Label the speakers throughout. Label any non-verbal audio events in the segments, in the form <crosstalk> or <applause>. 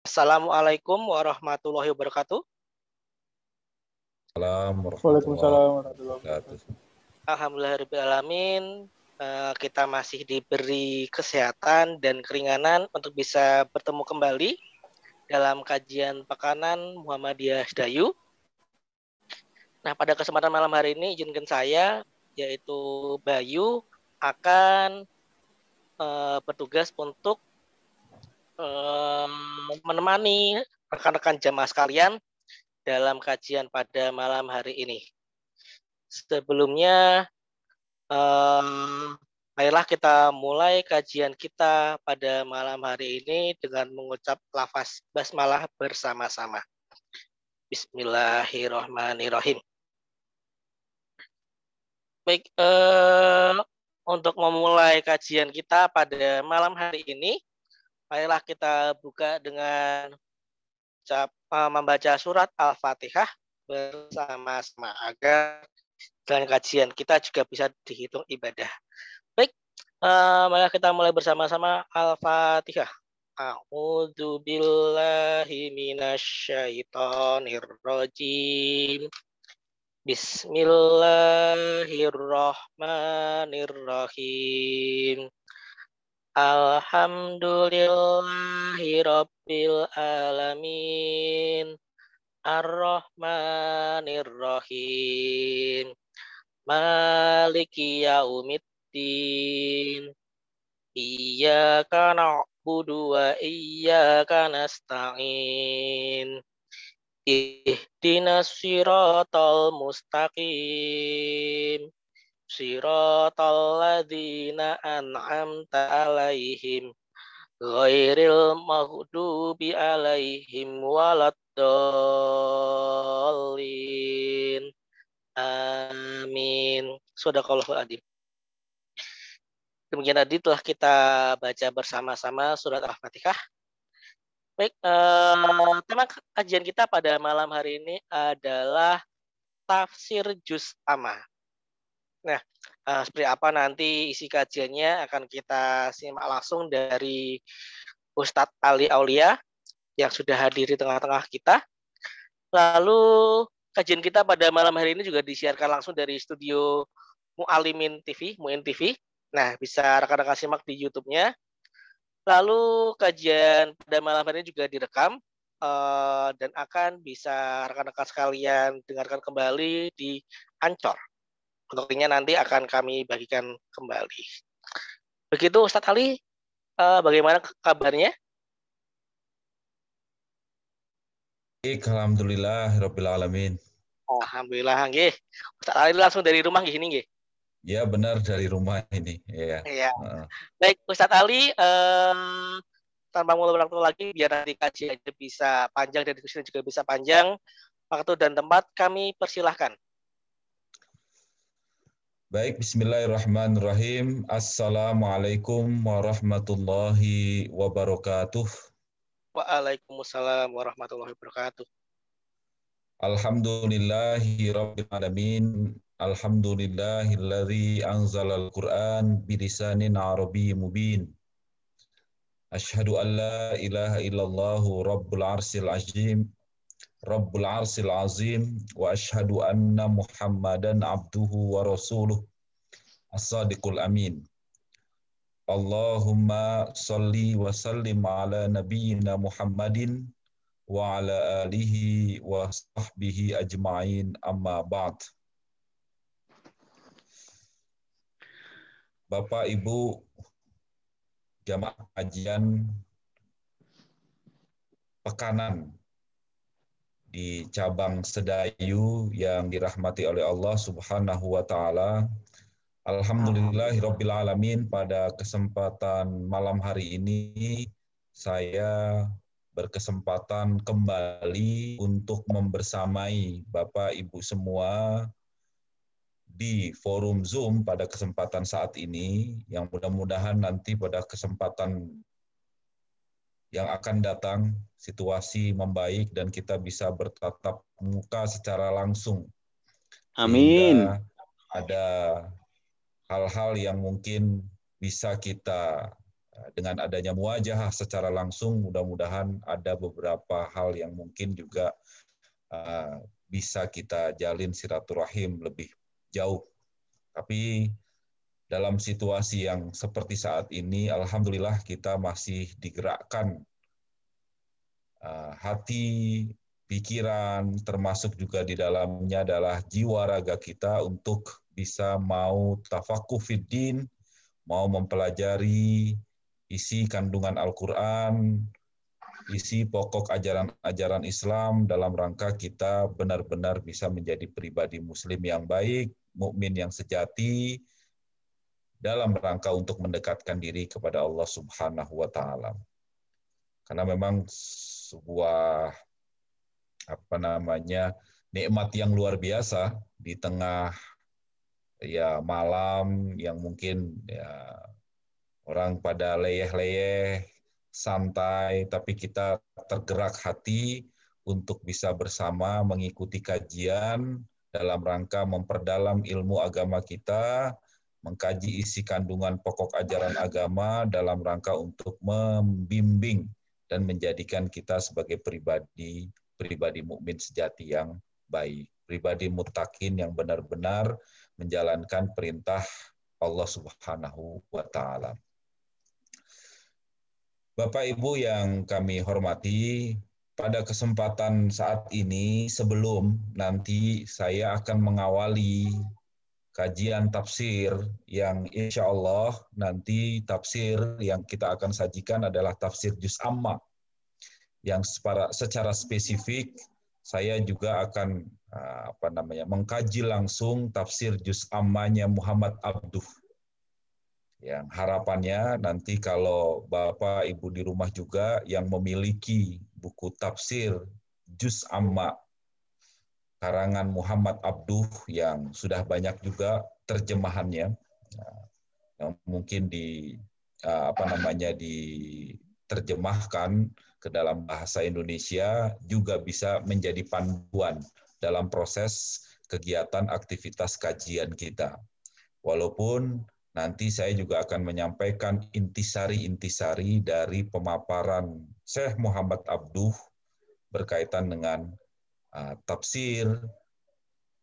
Speaker 1: Assalamualaikum warahmatullahi wabarakatuh.
Speaker 2: Waalaikumsalam warahmatullahi wabarakatuh.
Speaker 1: Alhamdulillahirrahmanirrahim. Eh, kita masih diberi kesehatan dan keringanan untuk bisa bertemu kembali dalam kajian pekanan Muhammadiyah Dayu. Nah, pada kesempatan malam hari ini izinkan saya yaitu Bayu akan uh, bertugas untuk menemani rekan-rekan jamaah sekalian dalam kajian pada malam hari ini. Sebelumnya, um, ayolah kita mulai kajian kita pada malam hari ini dengan mengucap lafaz basmalah bersama-sama. Bismillahirrahmanirrahim. Baik, eh, untuk memulai kajian kita pada malam hari ini, Marilah kita buka dengan uh, membaca surat Al-Fatihah bersama-sama agar dan kajian kita juga bisa dihitung ibadah. Baik, uh, mari kita mulai bersama-sama Al-Fatihah. A'udzu billahi minasyaitonir rajim. Bismillahirrahmanirrahim. Alhamdulillahi Rabbil Alamin Ar-Rahmanir-Rahim. Maliki Yaumiddin. Iyyaka na'budu wa iyyaka nasta'in. Ihdinas siratal mustaqim siratal ladzina an'amta alaihim ghairil maghdubi alaihim waladdallin amin sadaqallahu adim Demikian tadi telah kita baca bersama-sama surat Al-Fatihah. Baik, eh, tema kajian kita pada malam hari ini adalah tafsir juz amma. Nah, uh, seperti apa nanti isi kajiannya akan kita simak langsung dari Ustadz Ali Aulia yang sudah hadir di tengah-tengah kita. Lalu kajian kita pada malam hari ini juga disiarkan langsung dari studio Mualimin TV, Muin TV. Nah, bisa rekan-rekan simak di YouTube-nya. Lalu kajian pada malam hari ini juga direkam uh, dan akan bisa rekan-rekan sekalian dengarkan kembali di Ancor. Untuknya nanti akan kami bagikan kembali. Begitu Ustadz Ali, uh, bagaimana kabarnya?
Speaker 3: Baik, Alhamdulillah, Rabbil Alamin.
Speaker 1: Alhamdulillah, nggih. Ustadz Ali langsung dari rumah gini nggih.
Speaker 3: Ya benar dari rumah ini.
Speaker 1: Iya. Ya. Baik, Ustadz Ali, um, tanpa mulai waktu lagi, biar nanti kajian bisa panjang dan diskusi juga bisa panjang, waktu dan tempat kami persilahkan.
Speaker 3: Baik, bismillahirrahmanirrahim. Assalamualaikum warahmatullahi wabarakatuh.
Speaker 1: Waalaikumsalam warahmatullahi wabarakatuh.
Speaker 3: Alhamdulillahi rabbil alamin. Alhamdulillahilladzi anzala al-Qur'an bilisanin arabiy mubin. Ashhadu an la ilaha illallah rabbul arsil azim Rabbul Arsil Azim wa ashhadu anna Muhammadan abduhu wa rasuluh as-sadiqul amin. Allahumma salli wa sallim ala nabiyyina Muhammadin wa ala. Bapak Ibu jamaah kajian pekanan di cabang Sedayu yang dirahmati oleh Allah Subhanahu wa taala. Alhamdulillahirabbil alamin pada kesempatan malam hari ini saya berkesempatan kembali untuk membersamai Bapak Ibu semua di forum Zoom pada kesempatan saat ini yang mudah-mudahan nanti pada kesempatan yang akan datang situasi membaik dan kita bisa bertatap muka secara langsung.
Speaker 2: Amin.
Speaker 3: ada hal-hal yang mungkin bisa kita dengan adanya muajah secara langsung mudah-mudahan ada beberapa hal yang mungkin juga uh, bisa kita jalin silaturahim lebih jauh. Tapi dalam situasi yang seperti saat ini, alhamdulillah kita masih digerakkan uh, hati, pikiran, termasuk juga di dalamnya adalah jiwa raga kita untuk bisa mau tafakuh fiddin, mau mempelajari isi kandungan Al-Quran, isi pokok ajaran-ajaran Islam dalam rangka kita benar-benar bisa menjadi pribadi muslim yang baik, mukmin yang sejati dalam rangka untuk mendekatkan diri kepada Allah Subhanahu wa taala. Karena memang sebuah apa namanya nikmat yang luar biasa di tengah ya malam yang mungkin ya orang pada leyeh-leyeh santai tapi kita tergerak hati untuk bisa bersama mengikuti kajian dalam rangka memperdalam ilmu agama kita, mengkaji isi kandungan pokok ajaran agama dalam rangka untuk membimbing dan menjadikan kita sebagai pribadi pribadi mukmin sejati yang baik, pribadi mutakin yang benar-benar menjalankan perintah Allah Subhanahu wa taala. Bapak Ibu yang kami hormati, pada kesempatan saat ini sebelum nanti saya akan mengawali kajian tafsir yang insya Allah nanti tafsir yang kita akan sajikan adalah tafsir Juz Amma yang secara spesifik saya juga akan ah, apa namanya mengkaji langsung tafsir juz ammanya Muhammad Abduh. Yang harapannya nanti kalau Bapak Ibu di rumah juga yang memiliki buku tafsir juz amma karangan Muhammad Abduh yang sudah banyak juga terjemahannya ah, yang mungkin di ah, apa namanya diterjemahkan ke dalam bahasa Indonesia juga bisa menjadi panduan dalam proses kegiatan aktivitas kajian kita. Walaupun nanti saya juga akan menyampaikan intisari-intisari dari pemaparan Syekh Muhammad Abduh berkaitan dengan uh, tafsir,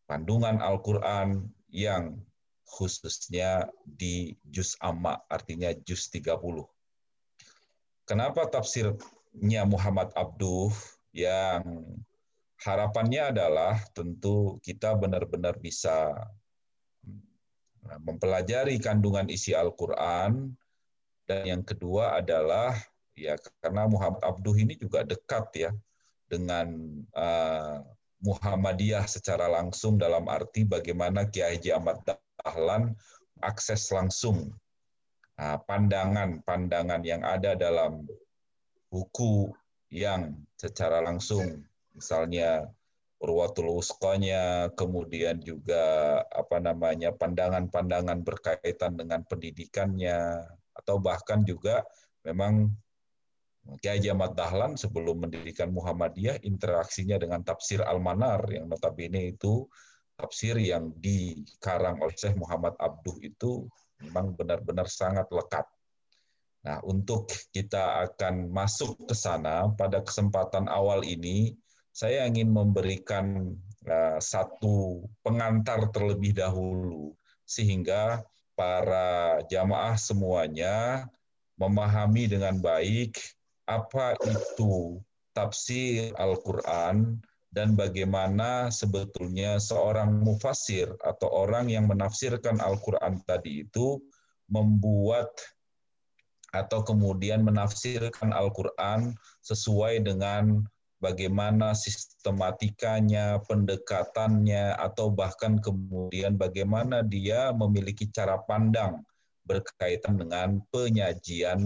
Speaker 3: pandungan Al-Quran yang khususnya di Juz Amma, artinya Juz 30. Kenapa tafsir nya Muhammad Abduh yang harapannya adalah tentu kita benar-benar bisa nah, mempelajari kandungan isi Al-Quran dan yang kedua adalah ya karena Muhammad Abduh ini juga dekat ya dengan uh, Muhammadiyah secara langsung dalam arti bagaimana Kiai Haji Ahmad Dahlan akses langsung uh, pandangan-pandangan yang ada dalam buku yang secara langsung misalnya Urwatul Usqanya, kemudian juga apa namanya pandangan-pandangan berkaitan dengan pendidikannya atau bahkan juga memang Kiai Jamat Dahlan sebelum mendirikan Muhammadiyah interaksinya dengan tafsir Al-Manar yang notabene itu tafsir yang dikarang oleh Syekh Muhammad Abduh itu memang benar-benar sangat lekat. Nah, untuk kita akan masuk ke sana pada kesempatan awal ini, saya ingin memberikan uh, satu pengantar terlebih dahulu sehingga para jamaah semuanya memahami dengan baik apa itu tafsir Al-Qur'an dan bagaimana sebetulnya seorang mufasir atau orang yang menafsirkan Al-Qur'an tadi itu membuat atau kemudian menafsirkan Al-Quran sesuai dengan bagaimana sistematikanya, pendekatannya, atau bahkan kemudian bagaimana dia memiliki cara pandang berkaitan dengan penyajian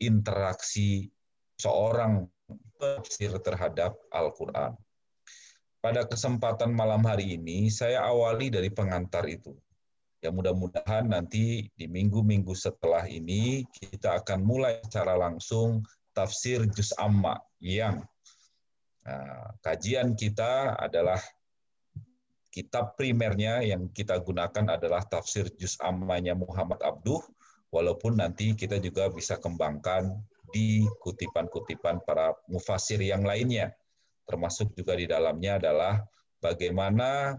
Speaker 3: interaksi seorang tafsir terhadap Al-Quran. Pada kesempatan malam hari ini, saya awali dari pengantar itu. Ya mudah-mudahan nanti di minggu-minggu setelah ini kita akan mulai secara langsung tafsir Juz Amma yang nah, kajian kita adalah kitab primernya yang kita gunakan adalah tafsir Juz Ammanya Muhammad Abduh. walaupun nanti kita juga bisa kembangkan di kutipan-kutipan para mufasir yang lainnya. Termasuk juga di dalamnya adalah bagaimana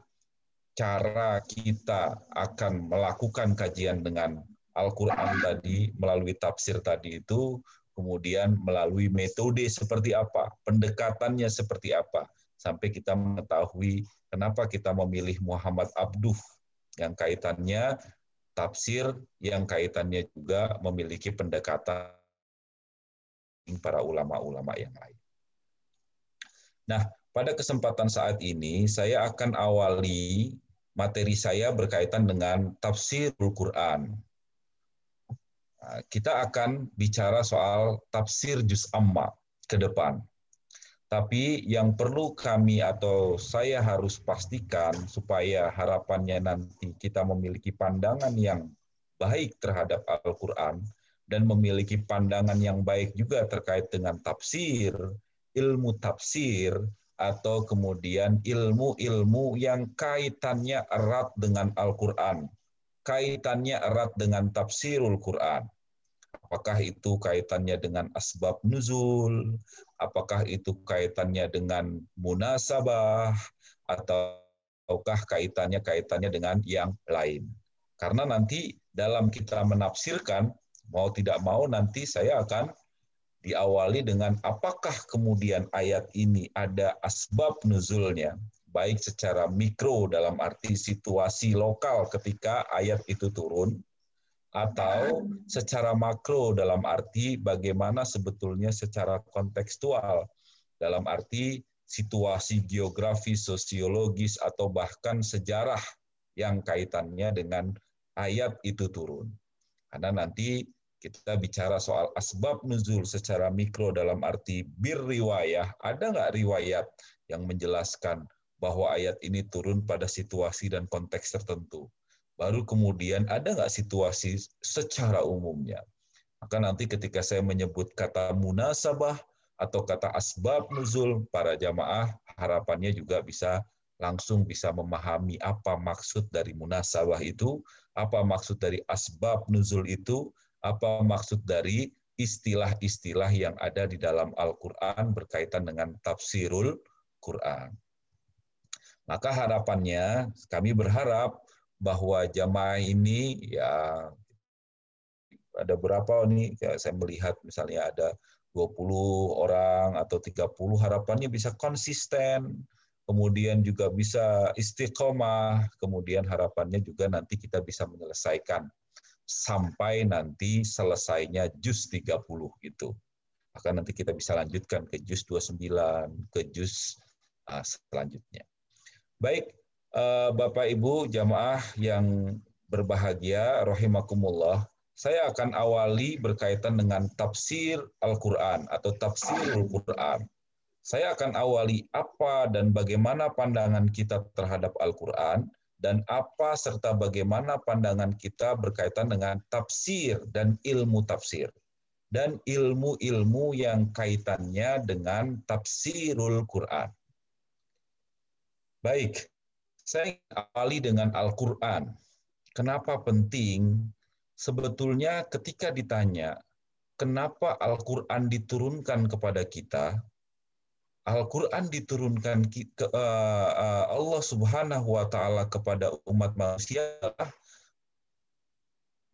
Speaker 3: cara kita akan melakukan kajian dengan Al-Quran tadi, melalui tafsir tadi itu, kemudian melalui metode seperti apa, pendekatannya seperti apa, sampai kita mengetahui kenapa kita memilih Muhammad Abduh yang kaitannya tafsir, yang kaitannya juga memiliki pendekatan para ulama-ulama yang lain. Nah, pada kesempatan saat ini saya akan awali materi saya berkaitan dengan tafsir Al-Quran Nah, kita akan bicara soal tafsir juz amma ke depan. Tapi yang perlu kami atau saya harus pastikan supaya harapannya nanti kita memiliki pandangan yang baik terhadap Al-Quran dan memiliki pandangan yang baik juga terkait dengan tafsir, ilmu tafsir, atau kemudian ilmu-ilmu yang kaitannya erat dengan Al-Quran, kaitannya erat dengan tafsirul Quran. Apakah itu kaitannya dengan asbab nuzul, apakah itu kaitannya dengan munasabah, ataukah kaitannya kaitannya dengan yang lain. Karena nanti dalam kita menafsirkan, mau tidak mau nanti saya akan diawali dengan apakah kemudian ayat ini ada asbab nuzulnya, baik secara mikro dalam arti situasi lokal ketika ayat itu turun, atau secara makro dalam arti bagaimana sebetulnya secara kontekstual dalam arti situasi geografi, sosiologis, atau bahkan sejarah yang kaitannya dengan ayat itu turun. Karena nanti kita bicara soal asbab nuzul secara mikro dalam arti bir riwayah, ada nggak riwayat yang menjelaskan bahwa ayat ini turun pada situasi dan konteks tertentu. Baru kemudian ada nggak situasi secara umumnya. Maka nanti ketika saya menyebut kata munasabah atau kata asbab nuzul, para jamaah harapannya juga bisa langsung bisa memahami apa maksud dari munasabah itu, apa maksud dari asbab nuzul itu, apa maksud dari istilah-istilah yang ada di dalam Al-Quran berkaitan dengan tafsirul Quran. Maka harapannya kami berharap bahwa jamaah ini ya ada berapa nih? Ya saya melihat misalnya ada 20 orang atau 30 harapannya bisa konsisten. Kemudian juga bisa istiqomah. Kemudian harapannya juga nanti kita bisa menyelesaikan sampai nanti selesainya juz 30 itu maka nanti kita bisa lanjutkan ke juz 29 ke juz uh, selanjutnya. Baik, eh, Bapak Ibu jamaah yang berbahagia, rahimakumullah, saya akan awali berkaitan dengan tafsir Al-Quran atau tafsir Al-Quran. Saya akan awali apa dan bagaimana pandangan kita terhadap Al-Quran, dan apa serta bagaimana pandangan kita berkaitan dengan tafsir dan ilmu tafsir. Dan ilmu-ilmu yang kaitannya dengan tafsirul Quran. Baik, saya awali dengan Al-Quran. Kenapa penting? Sebetulnya ketika ditanya, kenapa Al-Quran diturunkan kepada kita, Al-Quran diturunkan ke uh, uh, Allah Subhanahu wa taala kepada umat manusia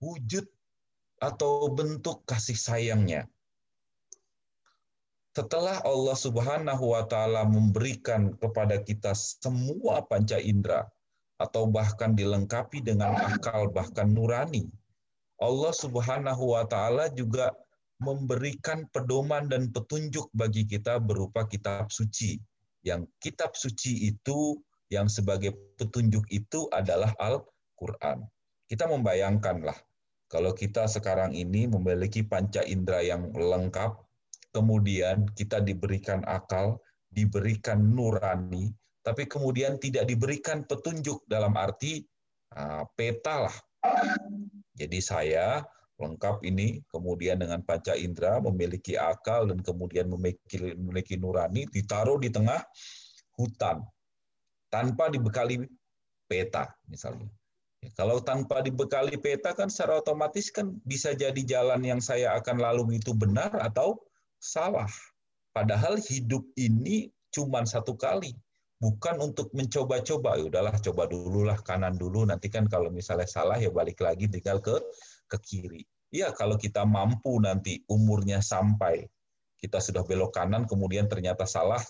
Speaker 3: wujud atau bentuk kasih sayangnya. Setelah Allah Subhanahu wa taala memberikan kepada kita semua panca indera atau bahkan dilengkapi dengan akal bahkan nurani, Allah Subhanahu wa taala juga memberikan pedoman dan petunjuk bagi kita berupa kitab suci. Yang kitab suci itu yang sebagai petunjuk itu adalah Al-Qur'an. Kita membayangkanlah kalau kita sekarang ini memiliki panca indera yang lengkap, kemudian kita diberikan akal, diberikan nurani, tapi kemudian tidak diberikan petunjuk dalam arti uh, peta lah. Jadi saya lengkap ini, kemudian dengan panca indera, memiliki akal, dan kemudian memiliki, memiliki nurani, ditaruh di tengah hutan, tanpa dibekali peta misalnya. Ya, kalau tanpa dibekali peta kan secara otomatis kan bisa jadi jalan yang saya akan lalui itu benar atau salah. Padahal hidup ini cuma satu kali, bukan untuk mencoba-coba. Ya udahlah coba dulu lah kanan dulu, nanti kan kalau misalnya salah ya balik lagi tinggal ke ke kiri. Iya kalau kita mampu nanti umurnya sampai kita sudah belok kanan kemudian ternyata salah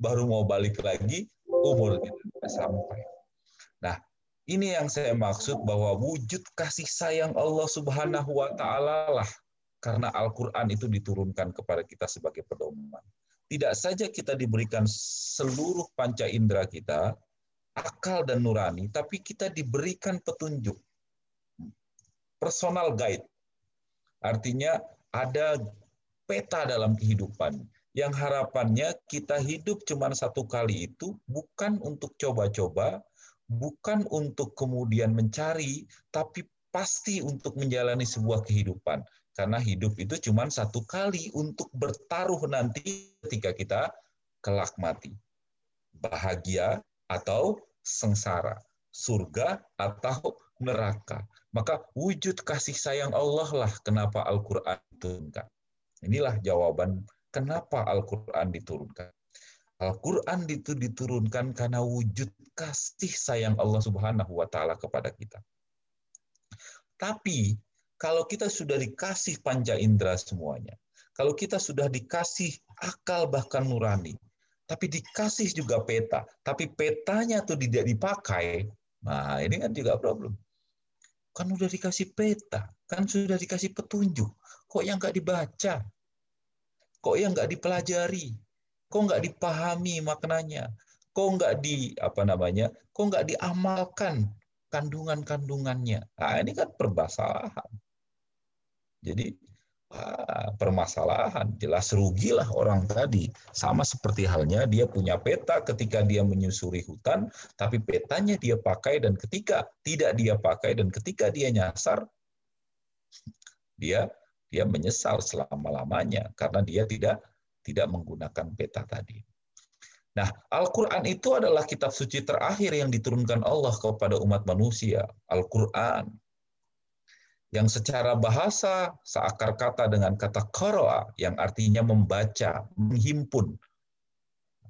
Speaker 3: baru mau balik lagi umur kita sampai. Nah, ini yang saya maksud bahwa wujud kasih sayang Allah Subhanahu wa taala lah karena Al-Qur'an itu diturunkan kepada kita sebagai pedoman. Tidak saja kita diberikan seluruh panca indera kita, akal dan nurani, tapi kita diberikan petunjuk. Personal guide. Artinya ada peta dalam kehidupan yang harapannya kita hidup cuma satu kali itu bukan untuk coba-coba, bukan untuk kemudian mencari, tapi pasti untuk menjalani sebuah kehidupan. Karena hidup itu cuma satu kali untuk bertaruh nanti ketika kita kelak mati. Bahagia atau sengsara, surga atau neraka. Maka wujud kasih sayang Allah lah kenapa Al-Quran diturunkan. Inilah jawaban kenapa Al-Quran diturunkan. Al-Quran itu diturunkan karena wujud kasih sayang Allah Subhanahu wa taala kepada kita. Tapi kalau kita sudah dikasih panca indera semuanya, kalau kita sudah dikasih akal bahkan nurani, tapi dikasih juga peta, tapi petanya tuh tidak dipakai, nah ini kan juga problem. Kan udah dikasih peta, kan sudah dikasih petunjuk, kok yang nggak dibaca, kok yang nggak dipelajari, kok nggak dipahami maknanya, kok nggak di apa namanya, kok nggak diamalkan kandungan-kandungannya. Nah, ini kan permasalahan. Jadi permasalahan jelas rugilah orang tadi. Sama seperti halnya dia punya peta ketika dia menyusuri hutan, tapi petanya dia pakai dan ketika tidak dia pakai dan ketika dia nyasar, dia dia menyesal selama-lamanya karena dia tidak tidak menggunakan peta tadi. Nah, Al-Quran itu adalah kitab suci terakhir yang diturunkan Allah kepada umat manusia. Al-Quran. Yang secara bahasa seakar kata dengan kata koroa, yang artinya membaca, menghimpun.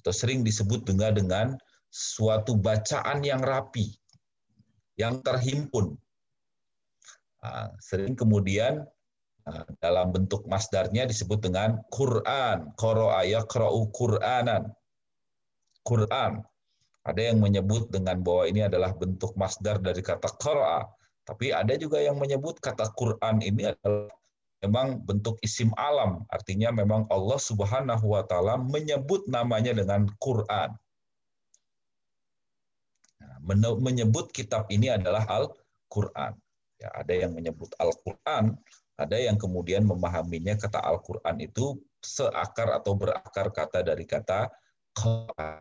Speaker 3: Atau sering disebut dengan dengan suatu bacaan yang rapi, yang terhimpun. Nah, sering kemudian Nah, dalam bentuk masdarnya disebut dengan Quran. Qara'a yaqra'u Qur'anan. Quran. Ada yang menyebut dengan bahwa ini adalah bentuk masdar dari kata qara'a. Tapi ada juga yang menyebut kata Quran ini adalah memang bentuk isim alam. Artinya memang Allah Subhanahu wa taala menyebut namanya dengan Quran. Nah, menyebut kitab ini adalah Al-Quran. Ya, ada yang menyebut Al-Quran, ada yang kemudian memahaminya kata Al-Quran itu seakar atau berakar kata dari kata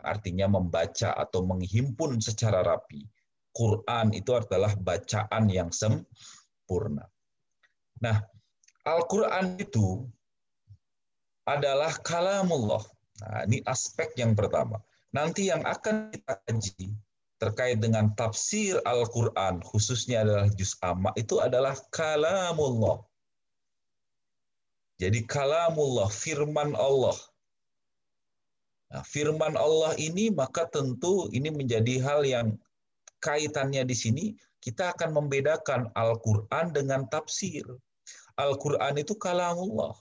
Speaker 3: artinya membaca atau menghimpun secara rapi. Quran itu adalah bacaan yang sempurna. Nah, Al-Quran itu adalah kalamullah. Nah, ini aspek yang pertama. Nanti yang akan kita kaji terkait dengan tafsir Al-Quran, khususnya adalah juz amma, itu adalah kalamullah. Jadi kalamullah, firman Allah. Nah, firman Allah ini maka tentu ini menjadi hal yang kaitannya di sini kita akan membedakan Al-Qur'an dengan tafsir. Al-Qur'an itu kalamullah.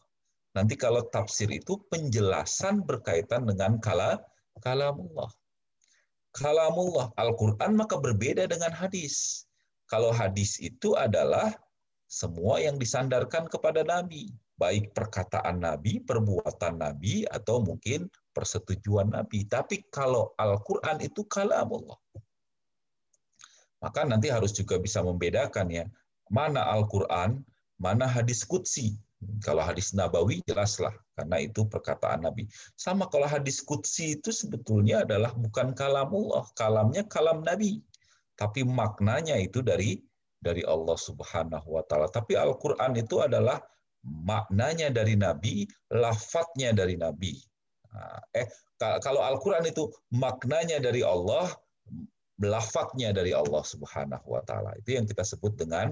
Speaker 3: Nanti kalau tafsir itu penjelasan berkaitan dengan kala kalamullah. Kalamullah Al-Qur'an maka berbeda dengan hadis. Kalau hadis itu adalah semua yang disandarkan kepada nabi baik perkataan Nabi, perbuatan Nabi, atau mungkin persetujuan Nabi. Tapi kalau Al-Quran itu kalamullah. Maka nanti harus juga bisa membedakan ya, mana Al-Quran, mana hadis kutsi. Kalau hadis nabawi jelaslah, karena itu perkataan Nabi. Sama kalau hadis kutsi itu sebetulnya adalah bukan kalamullah, kalamnya kalam Nabi. Tapi maknanya itu dari dari Allah Subhanahu wa taala. Tapi Al-Qur'an itu adalah maknanya dari Nabi, lafadznya dari Nabi. Nah, eh kalau Al-Quran itu maknanya dari Allah, belafatnya dari Allah Subhanahu wa taala. Itu yang kita sebut dengan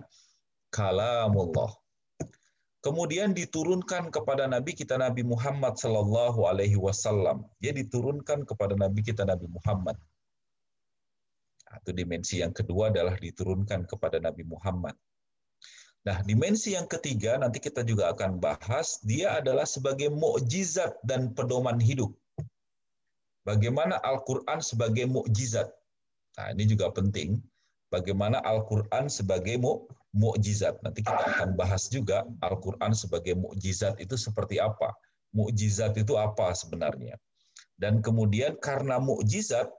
Speaker 3: kalamullah. Kemudian diturunkan kepada Nabi kita Nabi Muhammad Sallallahu Alaihi Wasallam. Dia diturunkan kepada Nabi kita Nabi Muhammad. Atau dimensi yang kedua adalah diturunkan kepada Nabi Muhammad. Nah, dimensi yang ketiga nanti kita juga akan bahas, dia adalah sebagai mukjizat dan pedoman hidup. Bagaimana Al-Qur'an sebagai mukjizat. Nah, ini juga penting. Bagaimana Al-Qur'an sebagai mukjizat. Nanti kita akan bahas juga Al-Qur'an sebagai mukjizat itu seperti apa. Mukjizat itu apa sebenarnya? Dan kemudian karena mukjizat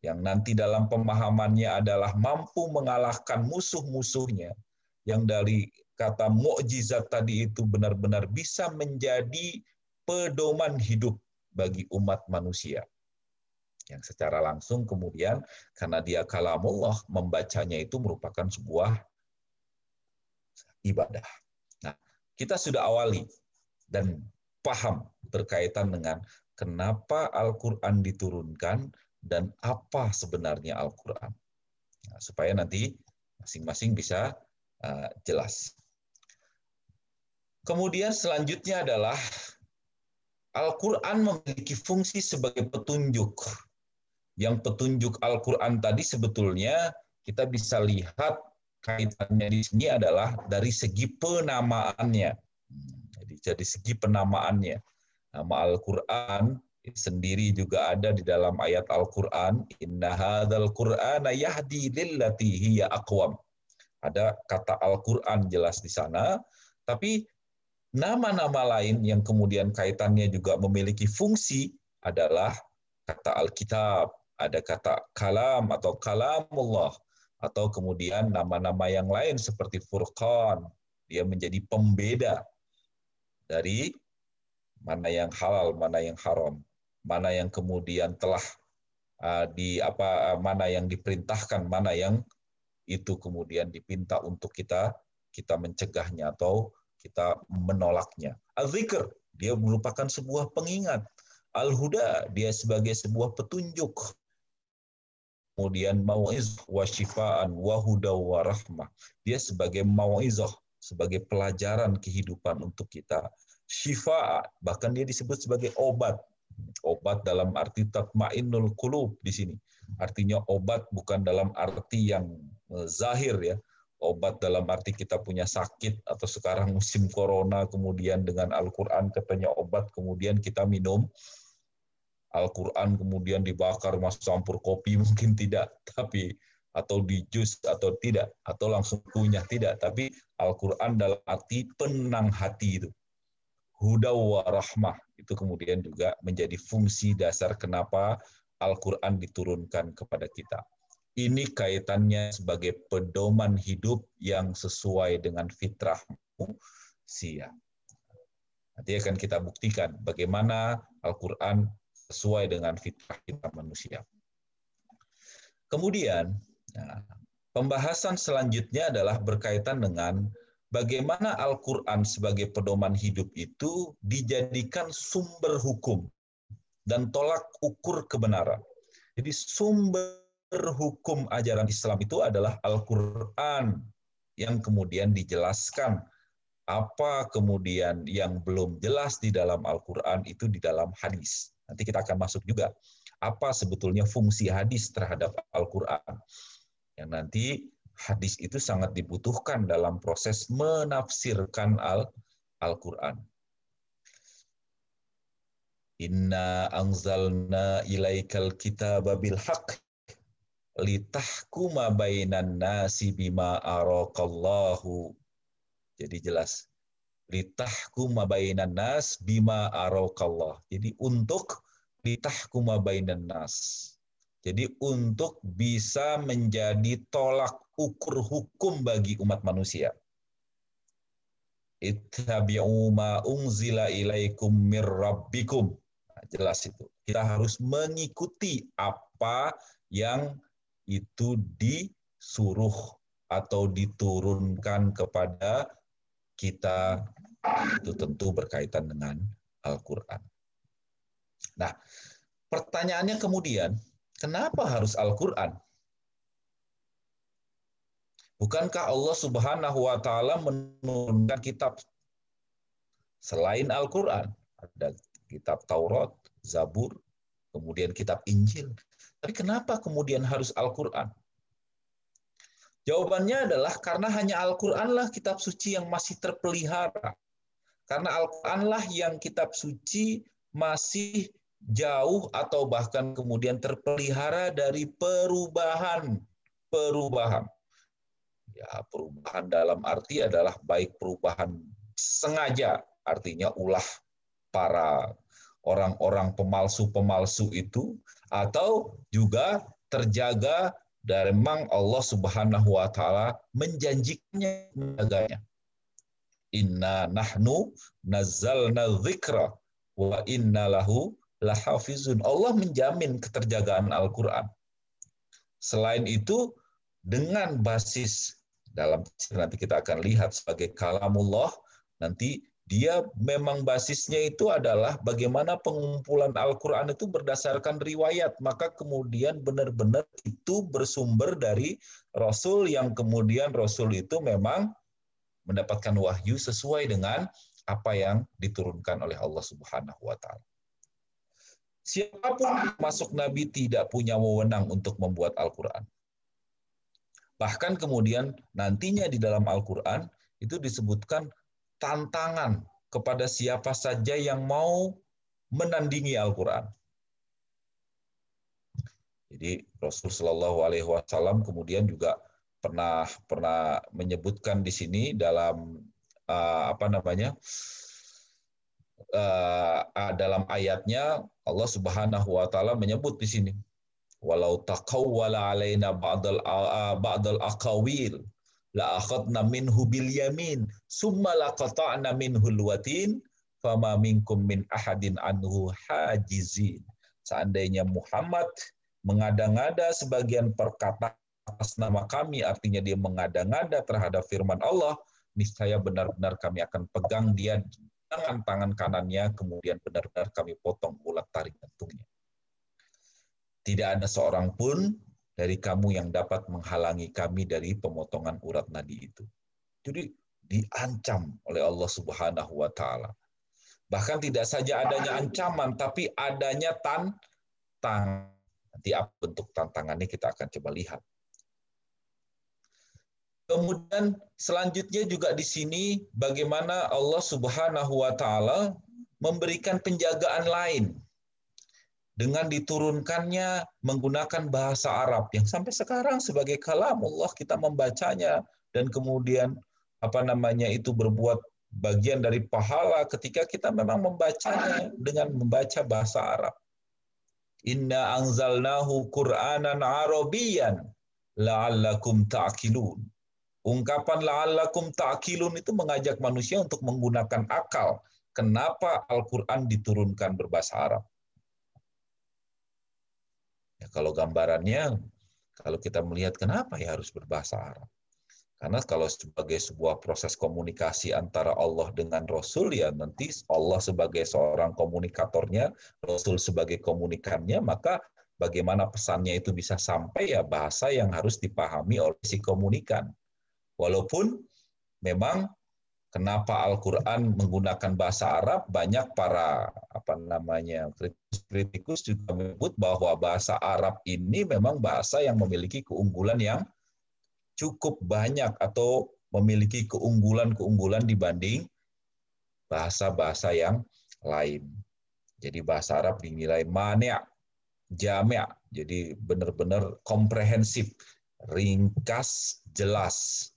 Speaker 3: yang nanti dalam pemahamannya adalah mampu mengalahkan musuh-musuhnya, yang dari kata mukjizat tadi itu benar-benar bisa menjadi pedoman hidup bagi umat manusia. Yang secara langsung kemudian karena dia kalamullah membacanya itu merupakan sebuah ibadah. Nah, kita sudah awali dan paham berkaitan dengan kenapa Al-Qur'an diturunkan dan apa sebenarnya Al-Qur'an. Nah, supaya nanti masing-masing bisa uh, jelas. Kemudian selanjutnya adalah Al-Quran memiliki fungsi sebagai petunjuk. Yang petunjuk Al-Quran tadi sebetulnya kita bisa lihat kaitannya di sini adalah dari segi penamaannya. Jadi dari segi penamaannya. Nama Al-Quran sendiri juga ada di dalam ayat Al-Quran. Inna hadzal Qur'ana yahdi lillati hiya aqwam. Ada kata Al-Quran jelas di sana, tapi nama-nama lain yang kemudian kaitannya juga memiliki fungsi adalah kata Alkitab, ada kata kalam atau kalamullah, atau kemudian nama-nama yang lain seperti Furqan, dia menjadi pembeda dari mana yang halal, mana yang haram, mana yang kemudian telah uh, di apa uh, mana yang diperintahkan, mana yang itu kemudian dipinta untuk kita kita mencegahnya atau kita menolaknya. Al-zikr, dia merupakan sebuah pengingat. Al-huda, dia sebagai sebuah petunjuk. Kemudian mau'izah wa syifaan wa. Dia sebagai mau'izah, sebagai pelajaran kehidupan untuk kita. Syifa, bahkan dia disebut sebagai obat. Obat dalam arti tatmainul qulub di sini. Artinya obat bukan dalam arti yang Eh, zahir ya obat dalam arti kita punya sakit atau sekarang musim corona kemudian dengan Al-Qur'an katanya obat kemudian kita minum Al-Qur'an kemudian dibakar masuk campur kopi <laughs> mungkin tidak tapi atau di jus atau tidak atau langsung punya tidak tapi Al-Qur'an dalam arti penang hati itu huda wa rahmah itu kemudian juga menjadi fungsi dasar kenapa Al-Qur'an diturunkan kepada kita ini kaitannya sebagai pedoman hidup yang sesuai dengan fitrah manusia. Nanti akan kita buktikan bagaimana Al-Quran sesuai dengan fitrah kita manusia. Kemudian, nah, pembahasan selanjutnya adalah berkaitan dengan bagaimana Al-Quran sebagai pedoman hidup itu dijadikan sumber hukum dan tolak ukur kebenaran. Jadi sumber hukum ajaran Islam itu adalah Al-Quran yang kemudian dijelaskan apa kemudian yang belum jelas di dalam Al-Quran itu di dalam hadis. Nanti kita akan masuk juga apa sebetulnya fungsi hadis terhadap Al-Quran. Yang nanti hadis itu sangat dibutuhkan dalam proses menafsirkan Al-Quran. Inna angzalna ilaikal kitaba bil haqq litahkuma bainan nasi bima arakallahu. Jadi jelas. Litahkuma bainan nas bima arakallah. Jadi untuk litahkuma bainan nas. Jadi untuk bisa menjadi tolak ukur hukum bagi umat manusia. Ittabi'u ma unzila ilaikum mir rabbikum. Nah, jelas itu. Kita harus mengikuti apa yang itu disuruh atau diturunkan kepada kita itu tentu berkaitan dengan Al-Quran. Nah, pertanyaannya kemudian, kenapa harus Al-Quran? Bukankah Allah Subhanahu wa taala menurunkan kitab selain Al-Qur'an? Ada kitab Taurat, Zabur, kemudian kitab Injil. Tapi kenapa kemudian harus Al-Qur'an? Jawabannya adalah karena hanya Al-Qur'anlah kitab suci yang masih terpelihara. Karena Al-Qur'anlah yang kitab suci masih jauh atau bahkan kemudian terpelihara dari perubahan. Perubahan. Ya perubahan dalam arti adalah baik perubahan sengaja. Artinya ulah para orang-orang pemalsu-pemalsu itu. Atau juga terjaga dari memang Allah Subhanahu wa taala menjanjikannya menjaganya. Inna nahnu nazzalna dzikra wa inna lahu lahafizun. Allah menjamin keterjagaan Al-Qur'an. Selain itu dengan basis dalam nanti kita akan lihat sebagai kalamullah nanti dia memang basisnya itu adalah bagaimana pengumpulan Al-Quran itu berdasarkan riwayat. Maka kemudian benar-benar itu bersumber dari Rasul yang kemudian Rasul itu memang mendapatkan wahyu sesuai dengan apa yang diturunkan oleh Allah Subhanahu wa taala. Siapa pun masuk Nabi tidak punya wewenang untuk membuat Al-Quran. Bahkan kemudian nantinya di dalam Al-Quran itu disebutkan tantangan kepada siapa saja yang mau menandingi Al-Quran. Jadi Rasul Shallallahu Alaihi Wasallam kemudian juga pernah pernah menyebutkan di sini dalam uh, apa namanya uh, dalam ayatnya Allah Subhanahu Wa Taala menyebut di sini walau taqawwala alaina ba'dal ba'dal aqawil la akhadna minhu bil yamin summa laqata'na minhu watin fama minkum min ahadin anhu hajizin. Seandainya Muhammad mengada-ngada sebagian perkataan atas nama kami artinya dia mengada-ngada terhadap firman Allah niscaya benar-benar kami akan pegang dia dengan tangan kanannya kemudian benar-benar kami potong ulat tarik jantungnya tidak ada seorang pun dari kamu yang dapat menghalangi kami dari pemotongan urat nadi itu. Jadi diancam oleh Allah Subhanahu wa taala. Bahkan tidak saja adanya ancaman tapi adanya tantang. Nanti apa bentuk tantangannya kita akan coba lihat. Kemudian selanjutnya juga di sini bagaimana Allah Subhanahu wa taala memberikan penjagaan lain dengan diturunkannya menggunakan bahasa Arab yang sampai sekarang sebagai kalam Allah kita membacanya dan kemudian apa namanya itu berbuat bagian dari pahala ketika kita memang membacanya dengan membaca bahasa Arab. Inna anzalnahu Qur'anan Arabiyan la'allakum ta'qilun. Ungkapan la'allakum ta'qilun itu mengajak manusia untuk menggunakan akal. Kenapa Al-Qur'an diturunkan berbahasa Arab? Ya, kalau gambarannya, kalau kita melihat kenapa ya harus berbahasa Arab? Karena kalau sebagai sebuah proses komunikasi antara Allah dengan Rasul, ya nanti Allah sebagai seorang komunikatornya, Rasul sebagai komunikannya, maka bagaimana pesannya itu bisa sampai ya bahasa yang harus dipahami oleh si komunikan. Walaupun memang kenapa Al-Quran menggunakan bahasa Arab, banyak para apa namanya kritikus juga menyebut bahwa bahasa Arab ini memang bahasa yang memiliki keunggulan yang cukup banyak atau memiliki keunggulan-keunggulan dibanding bahasa-bahasa yang lain. Jadi bahasa Arab dinilai mania, jamia, jadi benar-benar komprehensif, ringkas, jelas.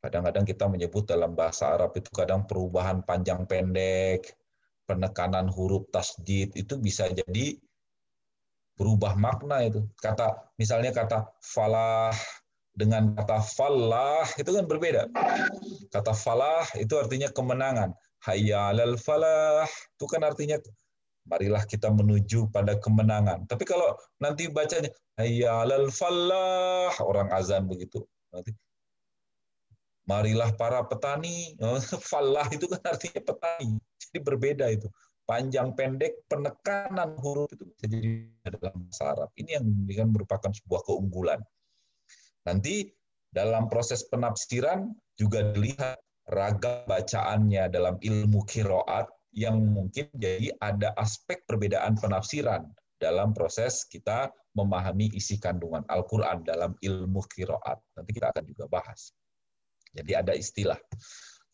Speaker 3: Kadang-kadang kita menyebut dalam bahasa Arab itu kadang perubahan panjang pendek, penekanan huruf tasdid itu bisa jadi berubah makna itu. Kata misalnya kata falah dengan kata falah itu kan berbeda. Kata falah itu artinya kemenangan. Hayya alal falah itu kan artinya marilah kita menuju pada kemenangan. Tapi kalau nanti bacanya hayya alal falah orang azan begitu. Nanti marilah para petani. <laughs> Falah itu kan artinya petani. Jadi berbeda itu. Panjang pendek penekanan huruf itu bisa jadi dalam bahasa Arab. Ini yang kan merupakan sebuah keunggulan. Nanti Dalam proses penafsiran juga dilihat ragam bacaannya dalam ilmu kiroat yang mungkin jadi ada aspek perbedaan penafsiran dalam proses kita memahami isi kandungan Al-Quran dalam ilmu kiroat. Nanti kita akan juga bahas. Jadi ada istilah.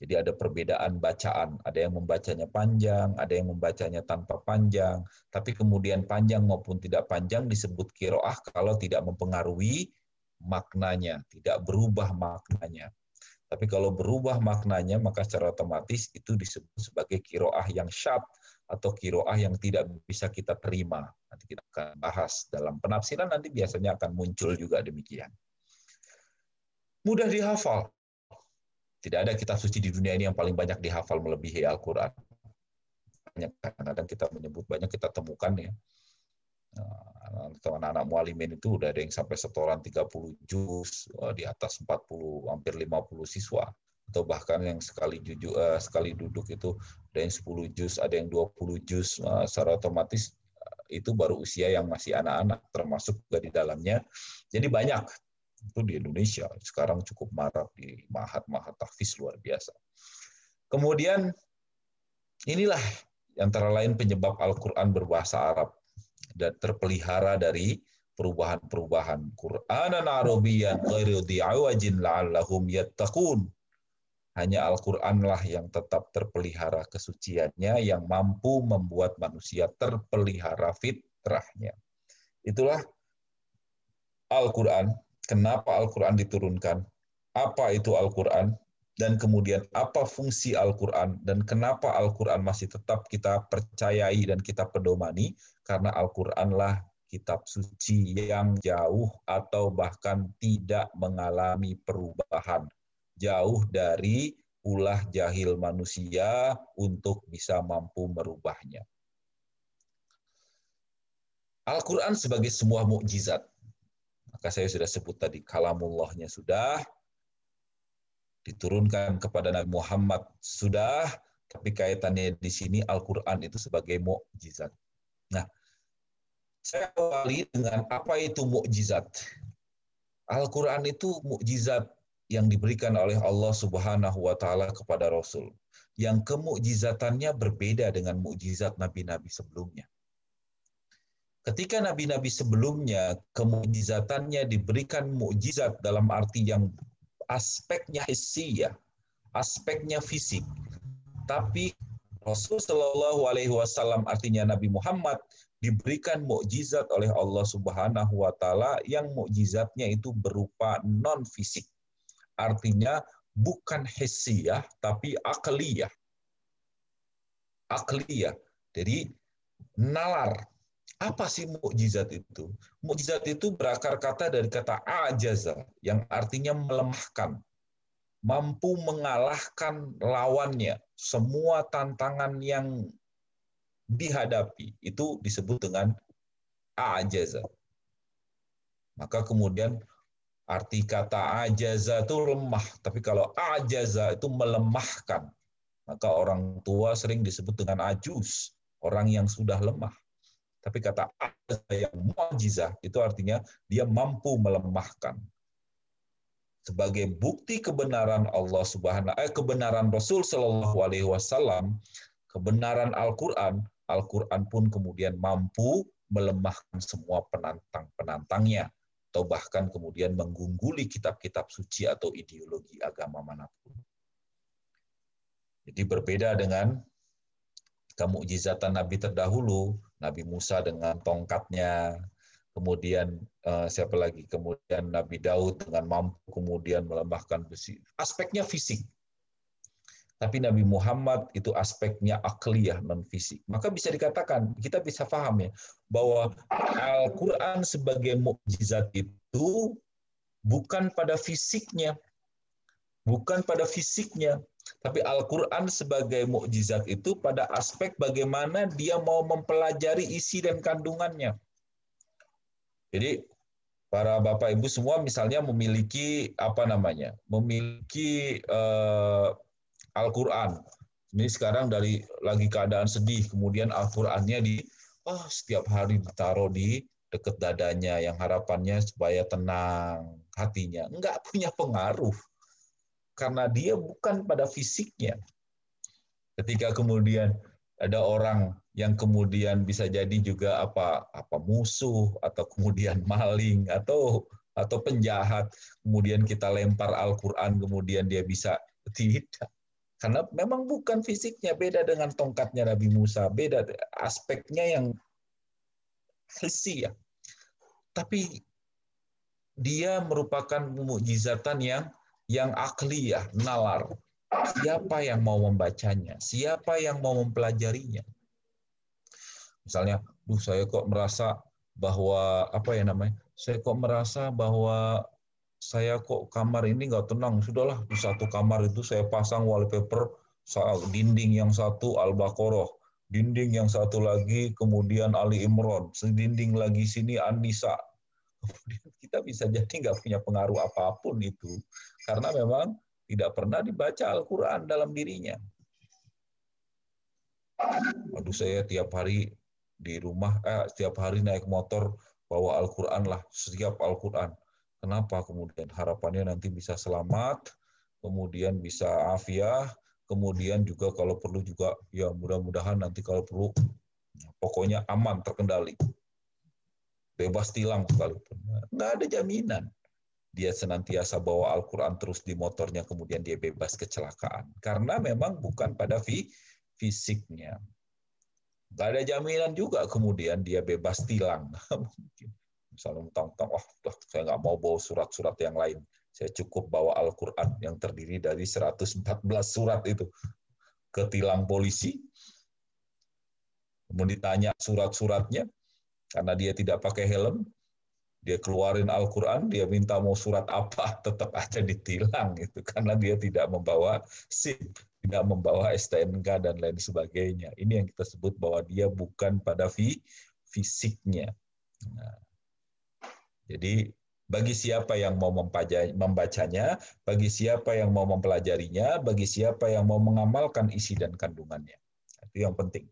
Speaker 3: Jadi ada perbedaan bacaan, ada yang membacanya panjang, ada yang membacanya tanpa panjang, tapi kemudian panjang maupun tidak panjang disebut kiroah kalau tidak mempengaruhi maknanya, tidak berubah maknanya. Tapi kalau berubah maknanya, maka secara otomatis itu disebut sebagai kiroah yang syat atau kiroah yang tidak bisa kita terima. Nanti kita akan bahas dalam penafsiran, nanti biasanya akan muncul juga demikian. Mudah dihafal, tidak ada kitab suci di dunia ini yang paling banyak dihafal melebihi Al-Quran. Banyak kadang-kadang kita menyebut banyak kita temukan ya. Teman anak mualimin itu udah ada yang sampai setoran 30 juz, di atas 40, hampir 50 siswa. Atau bahkan yang sekali juju, uh, sekali duduk itu ada yang 10 juz, ada yang 20 juz. Uh, secara otomatis itu baru usia yang masih anak-anak, termasuk juga di dalamnya. Jadi banyak itu di Indonesia sekarang cukup marak di mahat-mahat tahfiz luar biasa. Kemudian inilah antara lain penyebab Al-Qur'an berbahasa Arab dan terpelihara dari perubahan-perubahan Qur'anan Arabiyyan ghairu di'awajin la'allahum yattaqun. Hanya Al-Qur'anlah yang tetap terpelihara kesuciannya yang mampu membuat manusia terpelihara fitrahnya. Itulah Al-Qur'an kenapa Al-Quran diturunkan, apa itu Al-Quran, dan kemudian apa fungsi Al-Quran, dan kenapa Al-Quran masih tetap kita percayai dan kita pedomani, karena Al-Quranlah kitab suci yang jauh atau bahkan tidak mengalami perubahan. Jauh dari ulah jahil manusia untuk bisa mampu merubahnya. Al-Quran sebagai sebuah mukjizat maka saya sudah sebut tadi kalamullahnya sudah diturunkan kepada Nabi Muhammad sudah, tapi kaitannya di sini Al-Qur'an itu sebagai mukjizat. Nah, saya awali dengan apa itu mukjizat. Al-Qur'an itu mukjizat yang diberikan oleh Allah Subhanahu wa taala kepada Rasul yang kemukjizatannya berbeda dengan mukjizat nabi-nabi sebelumnya. Ketika nabi-nabi sebelumnya kemujizatannya diberikan mukjizat dalam arti yang aspeknya ya, aspeknya fisik. Tapi Rasul Shallallahu Alaihi Wasallam artinya Nabi Muhammad diberikan mukjizat oleh Allah Subhanahu Wa Taala yang mukjizatnya itu berupa non fisik, artinya bukan hissiyah tapi akliyah. Akliyah. Jadi nalar apa sih mukjizat itu? Mukjizat itu berakar kata dari kata ajaza yang artinya melemahkan, mampu mengalahkan lawannya. Semua tantangan yang dihadapi itu disebut dengan ajaza. Maka kemudian arti kata ajaza itu lemah, tapi kalau ajaza itu melemahkan, maka orang tua sering disebut dengan ajus, orang yang sudah lemah. Tapi kata yang mukjizah itu artinya dia mampu melemahkan. Sebagai bukti kebenaran Allah Subhanahu eh, kebenaran Rasul Shallallahu alaihi wasallam, kebenaran Al-Qur'an, Al-Qur'an pun kemudian mampu melemahkan semua penantang-penantangnya atau bahkan kemudian menggungguli kitab-kitab suci atau ideologi agama mana pun. Jadi berbeda dengan kemukjizatan Nabi terdahulu, Nabi Musa dengan tongkatnya, kemudian uh, siapa lagi? Kemudian Nabi Daud dengan mampu kemudian melemahkan besi. Aspeknya fisik. Tapi Nabi Muhammad itu aspeknya akliyah non fisik. Maka bisa dikatakan kita bisa paham ya bahwa Al-Qur'an sebagai mukjizat itu bukan pada fisiknya. Bukan pada fisiknya, tapi Al-Quran sebagai mukjizat itu pada aspek bagaimana dia mau mempelajari isi dan kandungannya. Jadi para bapak ibu semua misalnya memiliki apa namanya, memiliki uh, Al-Quran. Ini sekarang dari lagi keadaan sedih, kemudian Al-Qurannya di oh setiap hari ditaruh di deket dadanya, yang harapannya supaya tenang hatinya. Enggak punya pengaruh. Karena dia bukan pada fisiknya. Ketika kemudian ada orang yang kemudian bisa jadi juga apa apa musuh atau kemudian <laughs> maling atau atau penjahat kemudian kita lempar Al-Qur'an kemudian dia bisa <laughs> tidak karena memang bukan fisiknya beda dengan tongkatnya Nabi Musa beda aspeknya yang hissi ya tapi dia merupakan mukjizatan yang yang akli ya nalar siapa yang mau membacanya siapa yang mau mempelajarinya Misalnya, duh saya kok merasa bahwa apa ya namanya? Saya kok merasa bahwa saya kok kamar ini nggak tenang. Sudahlah di satu kamar itu saya pasang wallpaper dinding yang satu Al-Baqarah, dinding yang satu lagi kemudian Ali Imran, dinding lagi sini Anisa. Kita bisa jadi nggak punya pengaruh apa pun itu karena memang tidak pernah dibaca Al-Quran dalam dirinya. Aduh saya tiap hari di rumah eh, setiap hari naik motor bawa Al-Qur'an lah, setiap Al-Qur'an. Kenapa kemudian harapannya nanti bisa selamat, kemudian bisa afiah, kemudian juga kalau perlu juga ya mudah-mudahan nanti kalau perlu pokoknya aman terkendali. Bebas tilang sekalipun. Nggak ada jaminan. Dia senantiasa bawa Al-Quran terus di motornya, kemudian dia bebas kecelakaan. Karena memang bukan pada fisiknya. Gak ada jaminan juga kemudian dia bebas tilang. <laughs> Misalnya mentang-mentang, oh saya nggak mau bawa surat-surat yang lain. Saya cukup bawa Al-Quran yang terdiri dari 114 surat itu. Ketilang polisi, kemudian ditanya surat-suratnya, karena dia tidak pakai helm, dia keluarin Al-Quran, dia minta mau surat apa, <laughs> tetap aja ditilang itu karena dia tidak membawa SIM tidak membawa STNK dan lain sebagainya. Ini yang kita sebut bahwa dia bukan pada fisiknya. Nah, jadi bagi siapa yang mau membacanya, bagi siapa yang mau mempelajarinya, bagi siapa yang mau mengamalkan isi dan kandungannya. Itu yang penting.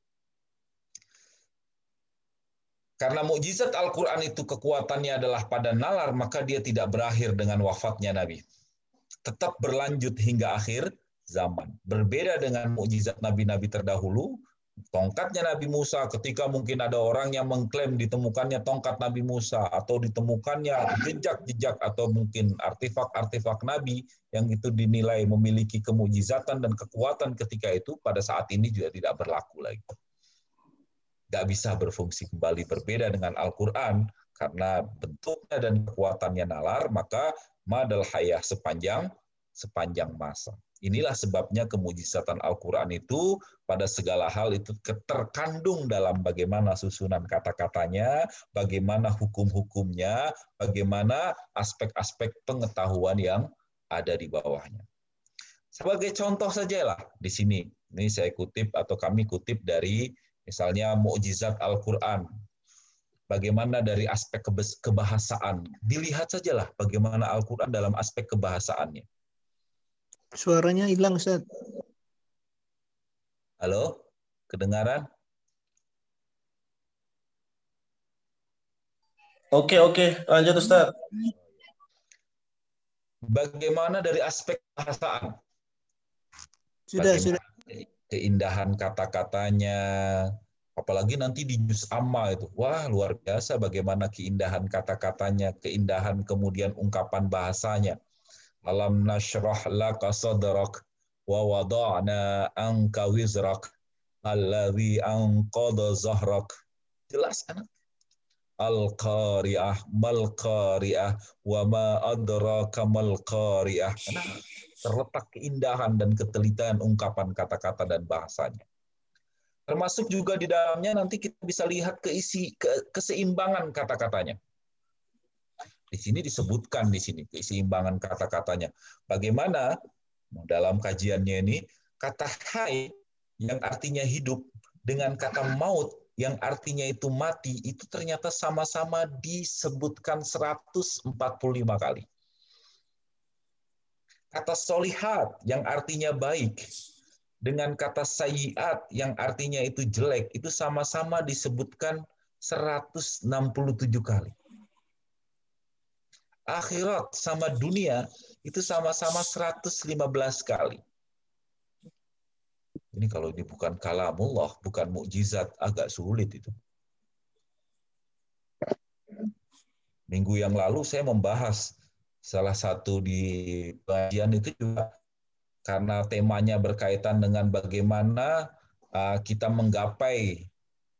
Speaker 3: Karena mukjizat Al-Quran itu kekuatannya adalah pada nalar, maka dia tidak berakhir dengan wafatnya Nabi. Tetap berlanjut hingga akhir zaman. Berbeda dengan mukjizat nabi-nabi terdahulu, tongkatnya Nabi Musa ketika mungkin ada orang yang mengklaim ditemukannya tongkat Nabi Musa atau ditemukannya jejak-jejak atau mungkin artefak-artefak Nabi yang itu dinilai memiliki kemujizatan dan kekuatan ketika itu pada saat ini juga tidak berlaku lagi. Tidak bisa berfungsi kembali berbeda dengan Al-Quran karena bentuknya dan kekuatannya nalar maka madal hayah sepanjang sepanjang masa. Inilah sebabnya kemujizatan Al-Quran itu pada segala hal itu terkandung dalam bagaimana susunan kata-katanya, bagaimana hukum-hukumnya, bagaimana aspek-aspek pengetahuan yang ada di bawahnya. Sebagai contoh saja lah di sini, ini saya kutip atau kami kutip dari misalnya mukjizat Al-Quran. Bagaimana dari aspek kebahasaan. Dilihat sajalah bagaimana Al-Quran dalam aspek kebahasaannya
Speaker 4: Suaranya hilang, Ustaz.
Speaker 3: Halo? Kedengaran?
Speaker 5: Oke, oke. Lanjut, Ustaz.
Speaker 3: Bagaimana dari aspek bahasaan?
Speaker 4: Sudah, Bagaimana sudah.
Speaker 3: Keindahan kata-katanya, apalagi nanti di juz amma itu. Wah, luar biasa bagaimana keindahan kata-katanya, keindahan kemudian ungkapan bahasanya Alam nashrah laka sadrak wa wada'na anka wizrak alladhi anqadha zahrak. Jelas anak. Al-qari'ah, mal-qari'ah, wa ma adraka mal-qari'ah. Terletak keindahan dan ketelitian ungkapan kata-kata dan bahasanya. Termasuk juga di dalamnya nanti kita bisa lihat keisi ke, keseimbangan kata-katanya. Di sini disebutkan di sini keseimbangan kata-katanya. Bagaimana dalam kajiannya ini kata hai yang artinya hidup dengan kata maut yang artinya itu mati itu ternyata sama-sama disebutkan 145 kali. Kata solihat yang artinya baik dengan kata sayiat yang artinya itu jelek itu sama-sama disebutkan 167 kali. Akhirat sama dunia itu sama-sama 115 kali. Ini kalau ini bukan kalamullah, bukan mukjizat, agak sulit itu. Minggu yang lalu saya membahas salah satu di bagian itu juga karena temanya berkaitan dengan bagaimana uh, kita menggapai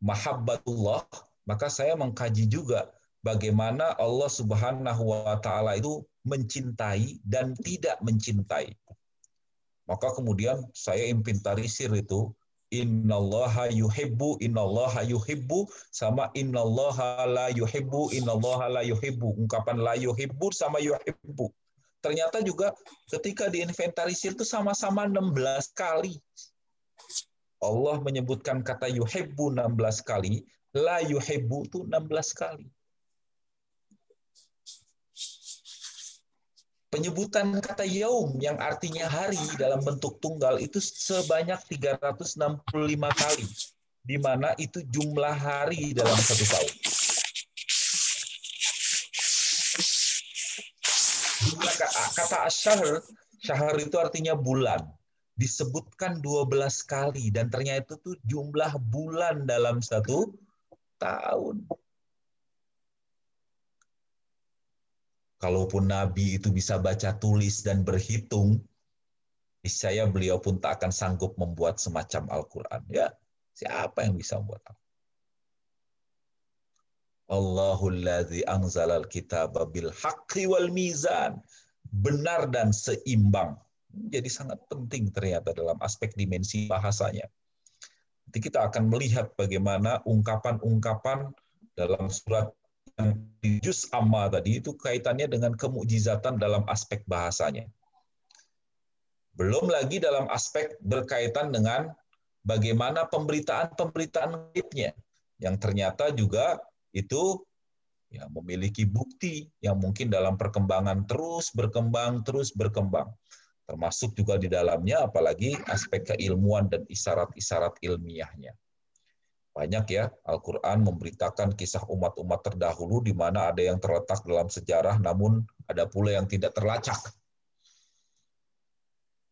Speaker 3: mahabbatullah, maka saya mengkaji juga bagaimana Allah Subhanahu wa taala itu mencintai dan tidak mencintai. Maka kemudian saya inventarisir itu innallaha yuhibbu innallaha yuhibbu sama innallaha la yuhibbu innallaha la yuhibbu. Ungkapan la yuhibbu sama yuhibbu. Ternyata juga ketika diinventarisir itu sama-sama 16 kali. Allah menyebutkan kata yuhibbu 16 kali la yuhibbu itu 16 kali penyebutan kata yaum yang artinya hari dalam bentuk tunggal itu sebanyak 365 kali, di mana itu jumlah hari dalam satu tahun. Kata asyar, syahr itu artinya bulan. Disebutkan 12 kali dan ternyata itu jumlah bulan dalam satu tahun. Kalaupun Nabi itu bisa baca tulis dan berhitung, niscaya beliau pun tak akan sanggup membuat semacam Al-Quran. Ya, siapa yang bisa membuat Al-Quran? Allahul ladzi anzalal kitaba bil haqqi wal mizan. Benar dan seimbang. Jadi sangat penting ternyata dalam aspek dimensi bahasanya. Nanti kita akan melihat bagaimana ungkapan-ungkapan dalam surat juz amma tadi itu kaitannya dengan kemujizatan dalam aspek bahasanya. Belum lagi dalam aspek berkaitan dengan bagaimana pemberitaan-pemberitaan gaibnya yang ternyata juga itu ya memiliki bukti yang mungkin dalam perkembangan terus berkembang terus berkembang termasuk juga di dalamnya apalagi aspek keilmuan dan isyarat-isyarat ilmiahnya. Banyak ya, Al-Quran memberitakan kisah umat-umat terdahulu di mana ada yang terletak dalam sejarah, namun ada pula yang tidak terlacak.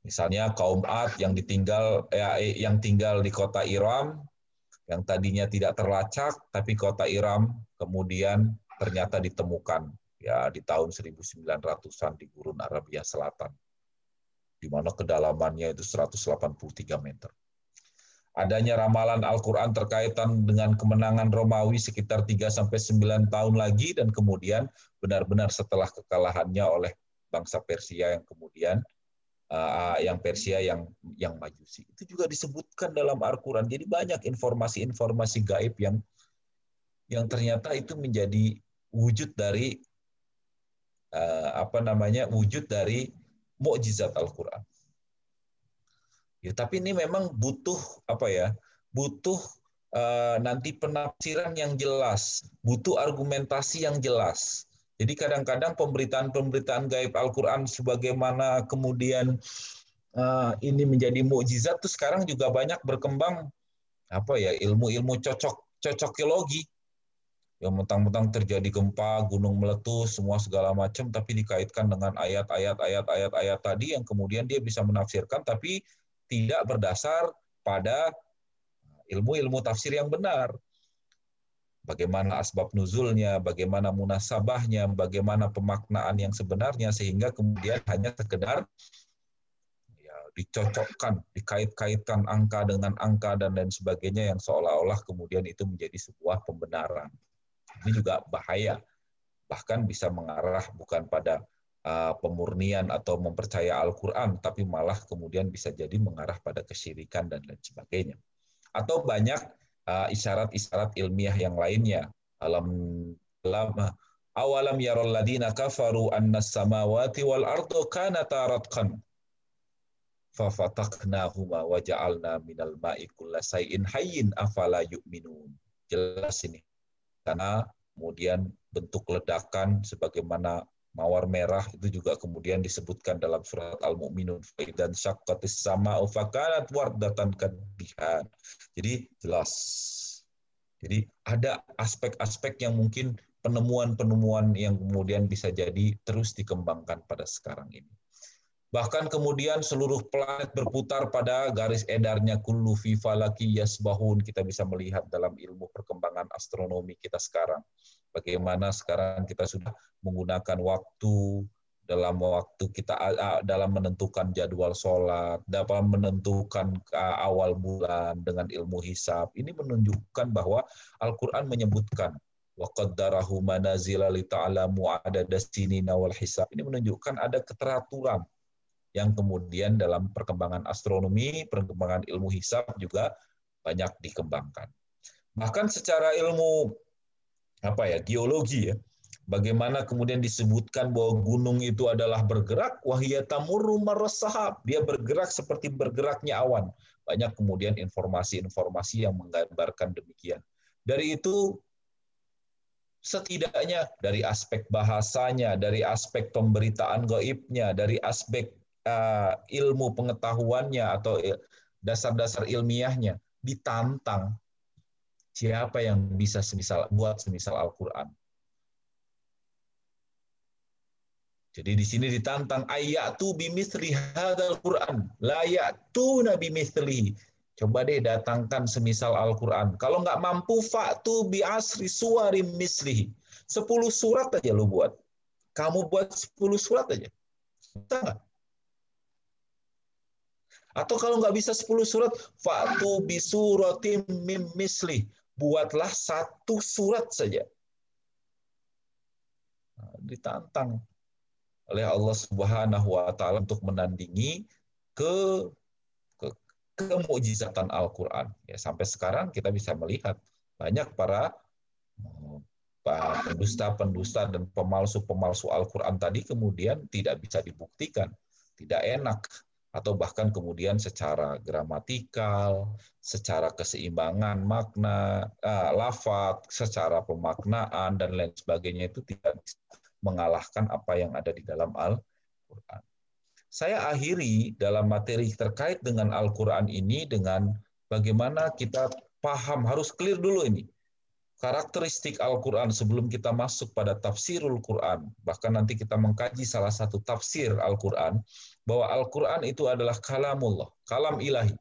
Speaker 3: Misalnya kaum Ad yang ditinggal eh, yang tinggal di kota Iram, yang tadinya tidak terlacak, tapi kota Iram kemudian ternyata ditemukan ya di tahun 1900-an di gurun Arabia Selatan, di mana kedalamannya itu 183 meter adanya ramalan Al-Quran terkaitan dengan kemenangan Romawi sekitar 3 sampai 9 tahun lagi dan kemudian benar-benar setelah kekalahannya oleh bangsa Persia yang kemudian uh, yang Persia yang yang Majusi. Itu juga disebutkan dalam Al-Quran. Jadi banyak informasi-informasi gaib yang yang ternyata itu menjadi wujud dari uh, apa namanya wujud dari mukjizat Al-Quran. Ya, tapi ini memang butuh apa ya? Butuh uh, nanti penafsiran yang jelas, butuh argumentasi yang jelas. Jadi kadang-kadang pemberitaan-pemberitaan gaib Al-Qur'an sebagaimana kemudian uh, ini menjadi mukjizat tuh sekarang juga banyak berkembang apa ya ilmu-ilmu cocok cocokilogi yang mentang-mentang terjadi gempa, gunung meletus, semua segala macam, tapi dikaitkan dengan ayat-ayat, ayat-ayat, ayat tadi yang kemudian dia bisa menafsirkan, tapi tidak berdasar pada ilmu-ilmu tafsir yang benar. Bagaimana asbab nuzulnya, bagaimana munasabahnya, bagaimana pemaknaan yang sebenarnya, sehingga kemudian hanya sekedar ya, dicocokkan, dikait-kaitkan angka dengan angka dan lain sebagainya yang seolah-olah kemudian itu menjadi sebuah pembenaran. Ini juga bahaya, bahkan bisa mengarah bukan pada Uh, pemurnian atau mempercaya Al-Quran, tapi malah kemudian bisa jadi mengarah pada kesyirikan dan lain sebagainya. Atau banyak uh, isyarat-isyarat ilmiah yang lainnya. Alam, alam awalam yarul ladina kafaru anna samawati wal ardu kanata ratqan fafataknahuma wa ja'alna minal ma'i kulla say'in hayyin afala yu'minun. Jelas ini. Karena kemudian bentuk ledakan sebagaimana mawar merah itu juga kemudian disebutkan dalam surat Al-Mu'minun dan sama ufakanat wardatan kadihan. Jadi jelas Jadi ada aspek-aspek yang mungkin penemuan-penemuan yang kemudian bisa jadi terus dikembangkan pada sekarang ini. Bahkan kemudian seluruh planet berputar pada garis edarnya kullu fi falaki yasbahun. Kita bisa melihat dalam ilmu perkembangan astronomi kita sekarang bagaimana sekarang kita sudah menggunakan waktu dalam waktu kita dalam menentukan jadwal sholat, dalam menentukan awal bulan dengan ilmu hisab. Ini menunjukkan bahwa Al-Quran menyebutkan waqaddarahu manazila li ta'lamu adada sinina wal hisab. Ini menunjukkan ada keteraturan yang kemudian dalam perkembangan astronomi, perkembangan ilmu hisab juga banyak dikembangkan. Bahkan secara ilmu apa ya geologi ya, bagaimana kemudian disebutkan bahwa gunung itu adalah bergerak, wahiyatamurru marasahab, dia bergerak seperti bergeraknya awan. Banyak kemudian informasi-informasi yang menggambarkan demikian. Dari itu setidaknya dari aspek bahasanya, dari aspek pemberitaan gaibnya, dari aspek uh, ilmu pengetahuannya atau dasar-dasar ilmiahnya ditantang siapa yang bisa semisal buat semisal Al-Qur'an. Jadi di sini ditantang ayatu bimisli hadzal Qur'an, la ya'tu nabi mislihi. Coba deh datangkan semisal Al-Quran. Kalau nggak mampu, faktu bi asri suwarim mislihi. Sepuluh surat aja lu buat. Kamu buat sepuluh surat aja. Nggak? Atau kalau nggak bisa sepuluh surat, faktu bi suratim mim misli. Buatlah satu surat saja. Nah, ditantang oleh Allah Subhanahu wa taala untuk menandingi ke kemujizatan Al-Quran. Ya, sampai sekarang kita bisa melihat banyak para eh, pendusta-pendusta dan pemalsu-pemalsu Al-Quran tadi kemudian tidak bisa dibuktikan, tidak enak, atau bahkan kemudian secara gramatikal, secara keseimbangan makna, uh, lafat, secara pemaknaan, dan lain sebagainya itu tidak mengalahkan apa yang ada di dalam Al-Quran. Saya akhiri dalam materi terkait dengan Al-Quran ini dengan bagaimana kita paham, harus clear dulu ini. Karakteristik Al-Quran sebelum kita masuk pada tafsirul Quran, bahkan nanti kita mengkaji salah satu tafsir Al-Quran, bahwa Al-Quran itu adalah kalamullah, kalam ilahi.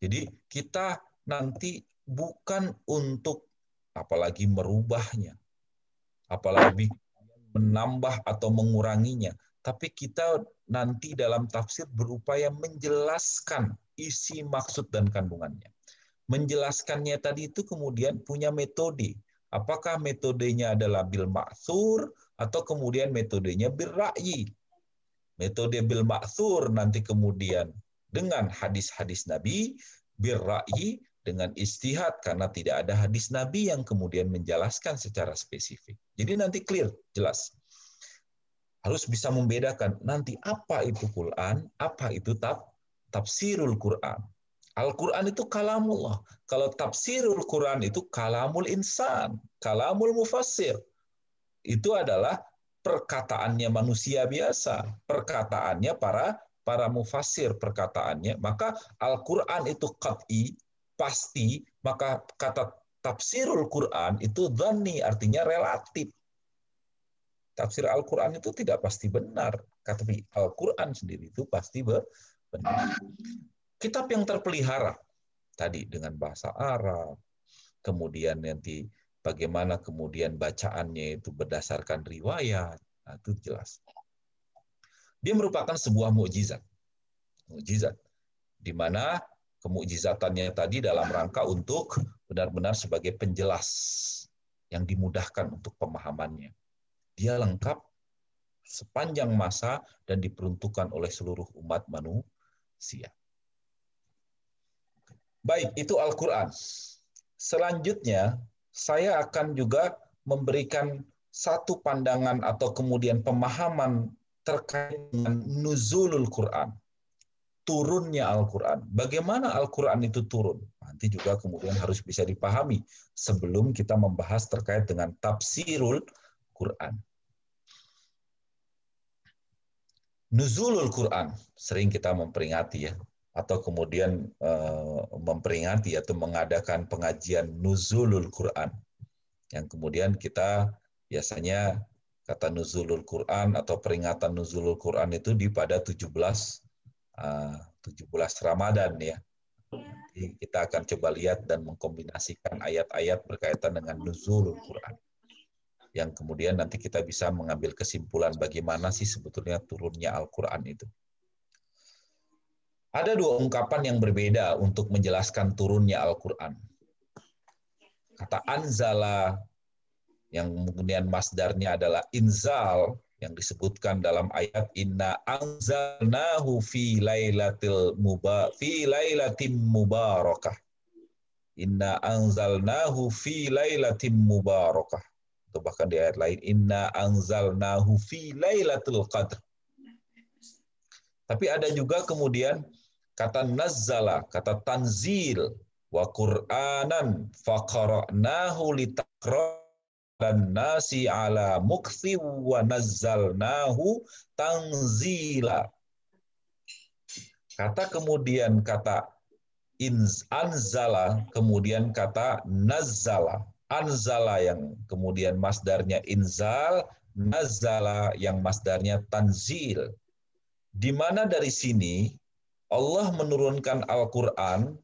Speaker 3: Jadi kita nanti bukan untuk apalagi merubahnya, apalagi menambah atau menguranginya, tapi kita nanti dalam tafsir berupaya menjelaskan isi maksud dan kandungannya. Menjelaskannya tadi itu kemudian punya metode. Apakah metodenya adalah bil maksur atau kemudian metodenya bil ra'yi. Metode bil maksur nanti kemudian dengan hadis-hadis Nabi, bil ra'yi dengan istihad karena tidak ada hadis Nabi yang kemudian menjelaskan secara spesifik. Jadi nanti clear, jelas. Harus bisa membedakan nanti apa itu Quran, apa itu tafsirul Quran. Al-Quran itu kalamullah. Kalau tafsirul Quran itu kalamul insan, kalamul mufassir. Itu adalah perkataannya manusia biasa, perkataannya para para mufassir perkataannya. Maka Al-Quran itu qat'i, pasti, maka kata tafsirul Quran itu dhani artinya relatif. Tafsir Al-Quran itu tidak pasti benar. Tapi Al-Quran sendiri itu pasti benar. Kitab yang terpelihara tadi dengan bahasa Arab, kemudian nanti bagaimana kemudian bacaannya itu berdasarkan riwayat, nah, itu jelas. Dia merupakan sebuah mukjizat. Mukjizat di mana kemujizatannya tadi dalam rangka untuk benar-benar sebagai penjelas yang dimudahkan untuk pemahamannya. Dia lengkap sepanjang masa dan diperuntukkan oleh seluruh umat manusia. Baik, itu Al-Quran. Selanjutnya, saya akan juga memberikan satu pandangan atau kemudian pemahaman terkait dengan nuzulul Quran. Turunnya Al-Quran. Bagaimana Al-Quran itu turun? Nanti juga kemudian harus bisa dipahami sebelum kita membahas terkait dengan tafsirul Quran. Nuzulul Quran sering kita memperingati ya atau kemudian eh, memperingati atau mengadakan pengajian nuzulul Quran yang kemudian kita biasanya kata nuzulul Quran atau peringatan nuzulul Quran itu di pada 17 uh, 17 Ramadan ya. Jadi kita akan coba lihat dan mengkombinasikan ayat-ayat berkaitan dengan nuzulul Quran. Yang kemudian nanti kita bisa mengambil kesimpulan bagaimana sih sebetulnya turunnya Al-Quran itu. Ada dua ungkapan yang berbeda untuk menjelaskan turunnya Al-Quran. Kata anzala yang kemudian masdarnya adalah inzal yang disebutkan dalam ayat inna anzalnahu fi lailatil muba fi lailatim mubarakah. Inna anzalnahu fi lailatim mubarakah. Atau bahkan di ayat lain inna anzalnahu fi lailatul qadr. Tapi ada juga kemudian kata nazzala, kata tanzil, wa qur'anan faqara'nahu dan nasi ala mukthi wa nazzalnahu tanzila. Kata kemudian kata anzala, kemudian kata nazzala. Anzala yang kemudian masdarnya inzal, nazzala yang masdarnya tanzil. Di mana dari sini Allah menurunkan Al-Quran,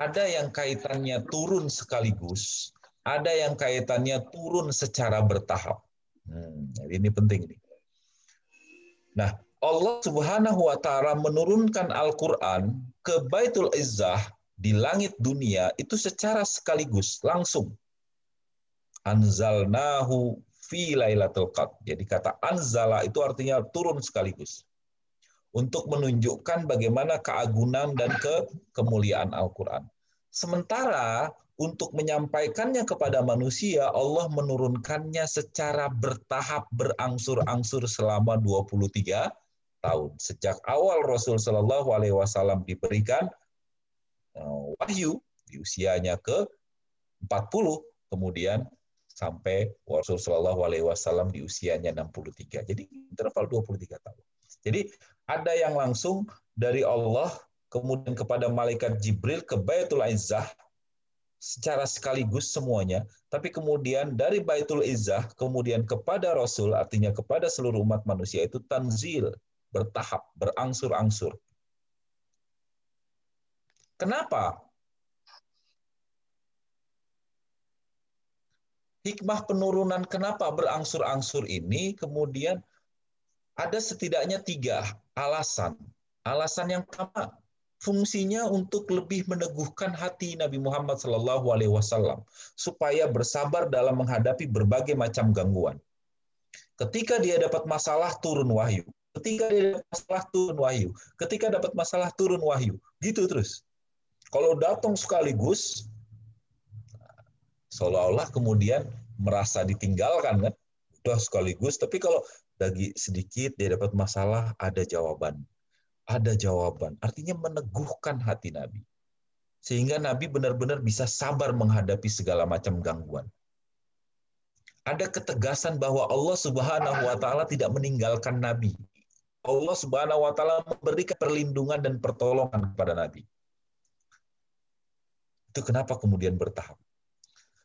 Speaker 3: ada yang kaitannya turun sekaligus, ada yang kaitannya turun secara bertahap. Hmm, ini penting nih. Nah, Allah Subhanahu wa taala menurunkan Al-Qur'an ke Baitul Izzah di langit dunia itu secara sekaligus, langsung. Anzalnahu fi lailatul qadr. Jadi kata anzala itu artinya turun sekaligus untuk menunjukkan bagaimana keagungan dan ke kemuliaan Al-Quran. Sementara untuk menyampaikannya kepada manusia, Allah menurunkannya secara bertahap, berangsur-angsur selama 23 tahun. Sejak awal Rasul Shallallahu Alaihi Wasallam diberikan eh, wahyu di usianya ke 40, kemudian sampai Rasul Shallallahu Alaihi Wasallam di usianya 63. Jadi interval 23 tahun. Jadi ada yang langsung dari Allah kemudian kepada malaikat Jibril ke Baitul Izzah secara sekaligus semuanya, tapi kemudian dari Baitul Izzah kemudian kepada Rasul artinya kepada seluruh umat manusia itu tanzil, bertahap, berangsur-angsur. Kenapa? Hikmah penurunan kenapa berangsur-angsur ini kemudian ada setidaknya tiga alasan. Alasan yang pertama, fungsinya untuk lebih meneguhkan hati Nabi Muhammad Wasallam supaya bersabar dalam menghadapi berbagai macam gangguan. Ketika dia dapat masalah turun wahyu, ketika dia dapat masalah turun wahyu, ketika dapat masalah turun wahyu, gitu terus. Kalau datang sekaligus, seolah-olah kemudian merasa ditinggalkan kan, udah sekaligus. Tapi kalau lagi sedikit dia dapat masalah ada jawaban. Ada jawaban. Artinya meneguhkan hati Nabi. Sehingga Nabi benar-benar bisa sabar menghadapi segala macam gangguan. Ada ketegasan bahwa Allah Subhanahu wa taala tidak meninggalkan Nabi. Allah Subhanahu wa taala memberikan perlindungan dan pertolongan kepada Nabi. Itu kenapa kemudian bertahap?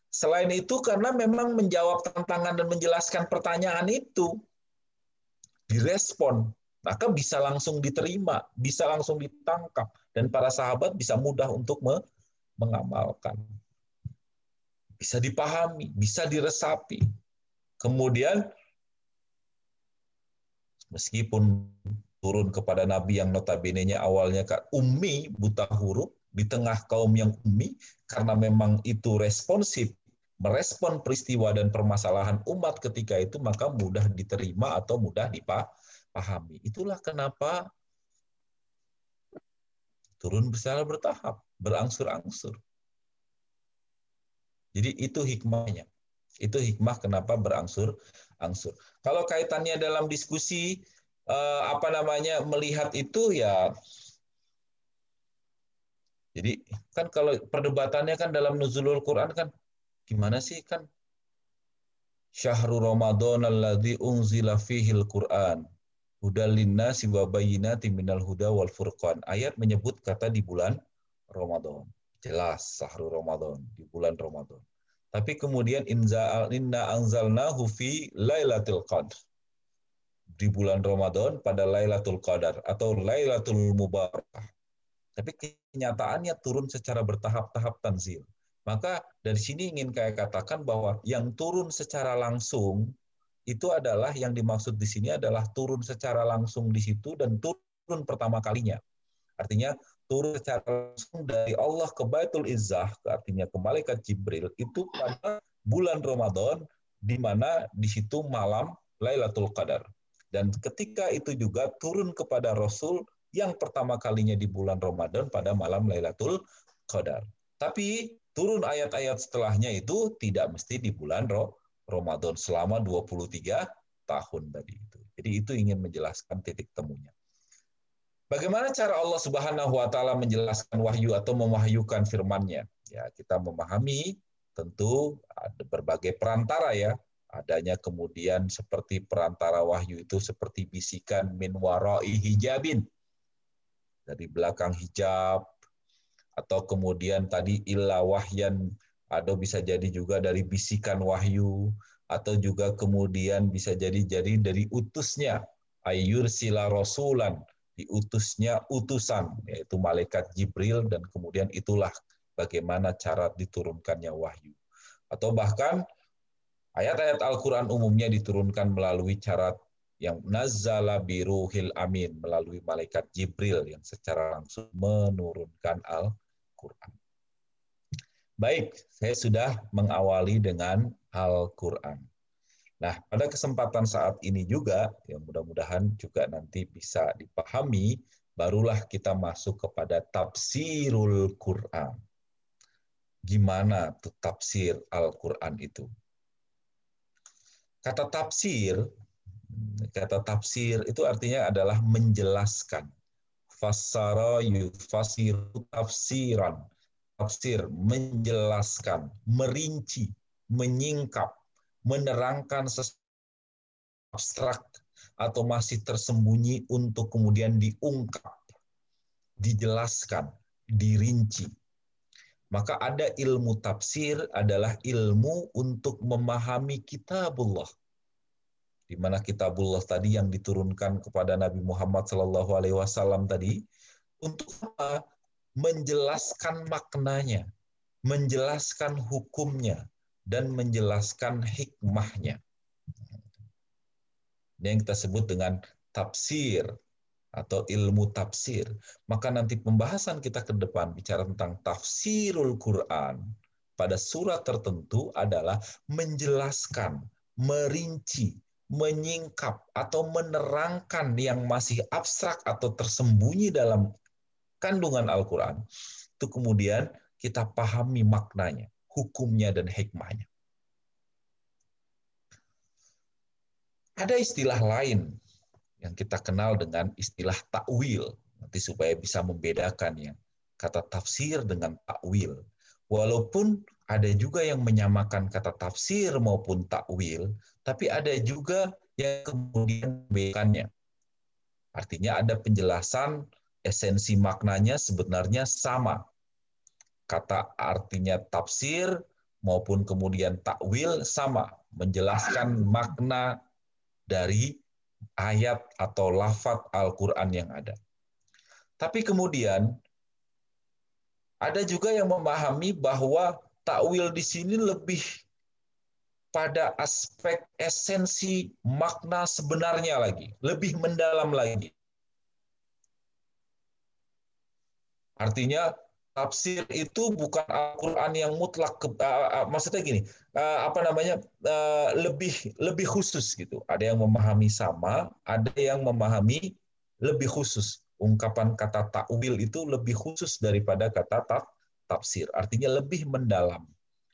Speaker 3: Selain itu karena memang menjawab tantangan dan menjelaskan pertanyaan itu direspon, maka bisa langsung diterima, bisa langsung ditangkap, dan para sahabat bisa mudah untuk mengamalkan. Bisa dipahami, bisa diresapi. Kemudian, meskipun turun kepada Nabi yang notabene-nya awalnya ummi, buta huruf, di tengah kaum yang ummi, karena memang itu responsif merespon peristiwa dan permasalahan umat ketika itu maka mudah diterima atau mudah dipahami. Itulah kenapa turun secara bertahap, berangsur-angsur. Jadi itu hikmahnya. Itu hikmah kenapa berangsur-angsur. Kalau kaitannya dalam diskusi eh, apa namanya melihat itu ya jadi kan kalau perdebatannya kan dalam nuzulul Quran kan Gimana sih kan Syahrul Ramadan alladzi unzila fihil Quran. Hudalina siwabayina timinal huda wal furqan. Ayat menyebut kata di bulan Ramadan. Jelas sahru Ramadan, di bulan Ramadan. Tapi kemudian inna anzalnahu fi lailatul qadr. Di bulan Ramadan pada Lailatul Qadar atau Lailatul Mubarakah. Tapi kenyataannya turun secara bertahap-tahap tanzil. Maka dari sini ingin saya katakan bahwa yang turun secara langsung itu adalah yang dimaksud di sini adalah turun secara langsung di situ dan turun pertama kalinya. Artinya turun secara langsung dari Allah ke Baitul Izzah, artinya ke malaikat Jibril, itu pada bulan Ramadan, di mana di situ malam Lailatul Qadar. Dan ketika itu juga turun kepada Rasul yang pertama kalinya di bulan Ramadan pada malam Lailatul Qadar. Tapi turun ayat-ayat setelahnya itu tidak mesti di bulan Ramadan selama 23 tahun tadi itu. Jadi itu ingin menjelaskan titik temunya. Bagaimana cara Allah Subhanahu wa taala menjelaskan wahyu atau memahyukan firman-Nya? Ya, kita memahami tentu ada berbagai perantara ya. Adanya kemudian seperti perantara wahyu itu seperti bisikan min warai hijabin. Dari belakang hijab atau kemudian tadi illa wahyan atau bisa jadi juga dari bisikan wahyu atau juga kemudian bisa jadi jadi dari utusnya ayur sila rasulan diutusnya utusan, yaitu malaikat Jibril, dan kemudian itulah bagaimana cara diturunkannya wahyu. Atau bahkan ayat-ayat Al-Quran umumnya diturunkan melalui cara yang nazala biruhil amin, melalui malaikat Jibril yang secara langsung menurunkan Al-Quran. Baik, saya sudah mengawali dengan Al-Quran. Nah, pada kesempatan saat ini juga, yang mudah-mudahan juga nanti bisa dipahami, barulah kita masuk kepada tafsirul Quran. Gimana tuh tafsir Al-Quran itu? Kata tafsir, kata tafsir itu artinya adalah menjelaskan. Fassara yufasiru tafsiran. Tafsir, menjelaskan, merinci, menyingkap, menerangkan sesuatu abstrak atau masih tersembunyi untuk kemudian diungkap, dijelaskan, dirinci. Maka ada ilmu tafsir adalah ilmu untuk memahami kitabullah. Di mana kitabullah tadi yang diturunkan kepada Nabi Muhammad Shallallahu Alaihi Wasallam tadi untuk? Menjelaskan maknanya, menjelaskan hukumnya, dan menjelaskan hikmahnya. Ini yang kita sebut dengan tafsir atau ilmu tafsir. Maka nanti pembahasan kita ke depan bicara tentang tafsirul Quran pada surat tertentu adalah menjelaskan, merinci, menyingkap atau menerangkan yang masih abstrak atau tersembunyi dalam kandungan Al-Quran. Itu kemudian kita pahami maknanya hukumnya dan hikmahnya. Ada istilah lain yang kita kenal dengan istilah takwil, nanti supaya bisa membedakannya. Kata tafsir dengan takwil. Walaupun ada juga yang menyamakan kata tafsir maupun takwil, tapi ada juga yang kemudian membedakannya. Artinya ada penjelasan esensi maknanya sebenarnya sama, kata artinya tafsir maupun kemudian takwil sama, menjelaskan makna dari ayat atau lafat Al-Quran yang ada. Tapi kemudian ada juga yang memahami bahwa takwil di sini lebih pada aspek esensi makna sebenarnya lagi, lebih mendalam lagi. Artinya tafsir itu bukan Al-Qur'an yang mutlak uh, uh, maksudnya gini uh, apa namanya uh, lebih lebih khusus gitu ada yang memahami sama ada yang memahami lebih khusus ungkapan kata takwil itu lebih khusus daripada kata taf, tafsir artinya lebih mendalam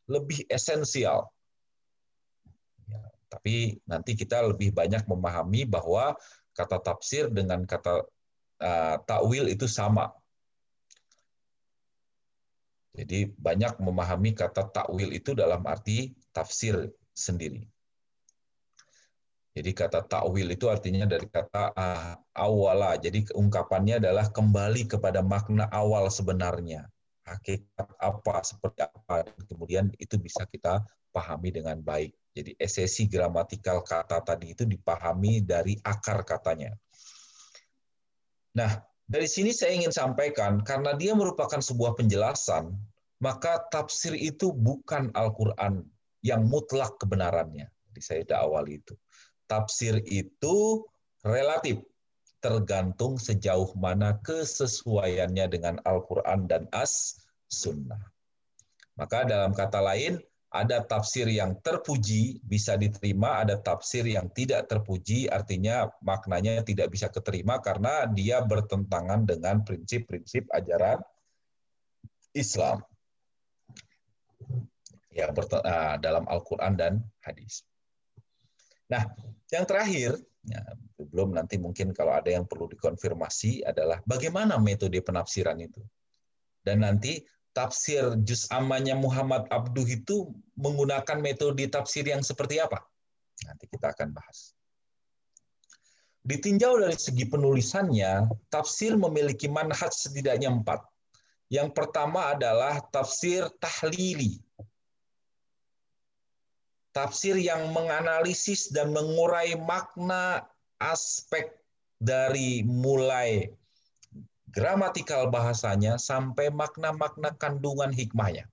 Speaker 3: lebih esensial ya, tapi nanti kita lebih banyak memahami bahwa kata tafsir dengan kata uh, takwil itu sama jadi banyak memahami kata takwil itu dalam arti tafsir sendiri. Jadi kata takwil itu artinya dari kata uh, awala. Jadi ungkapannya adalah kembali kepada makna awal sebenarnya. Hakikat apa, seperti apa. Dan kemudian itu bisa kita pahami dengan baik. Jadi esensi gramatikal kata tadi itu dipahami dari akar katanya. Nah, dari sini saya ingin sampaikan, karena dia merupakan sebuah penjelasan, maka tafsir itu bukan Al-Quran yang mutlak kebenarannya. Jadi saya dah awal itu tafsir itu relatif tergantung sejauh mana kesesuaiannya dengan Al-Quran dan As-Sunnah. Maka dalam kata lain, ada tafsir yang terpuji bisa diterima, ada tafsir yang tidak terpuji, artinya maknanya tidak bisa keterima karena dia bertentangan dengan prinsip-prinsip ajaran Islam. Ya, ah, dalam Al-Quran dan hadis. Nah, yang terakhir, ya, belum nanti mungkin kalau ada yang perlu dikonfirmasi adalah bagaimana metode penafsiran itu. Dan nanti tafsir juz amanya Muhammad Abduh itu menggunakan metode tafsir yang seperti apa? Nanti kita akan bahas. Ditinjau dari segi penulisannya, tafsir memiliki manhaj setidaknya empat. Yang pertama adalah tafsir tahlili tafsir yang menganalisis dan mengurai makna aspek dari mulai gramatikal bahasanya sampai makna-makna kandungan hikmahnya.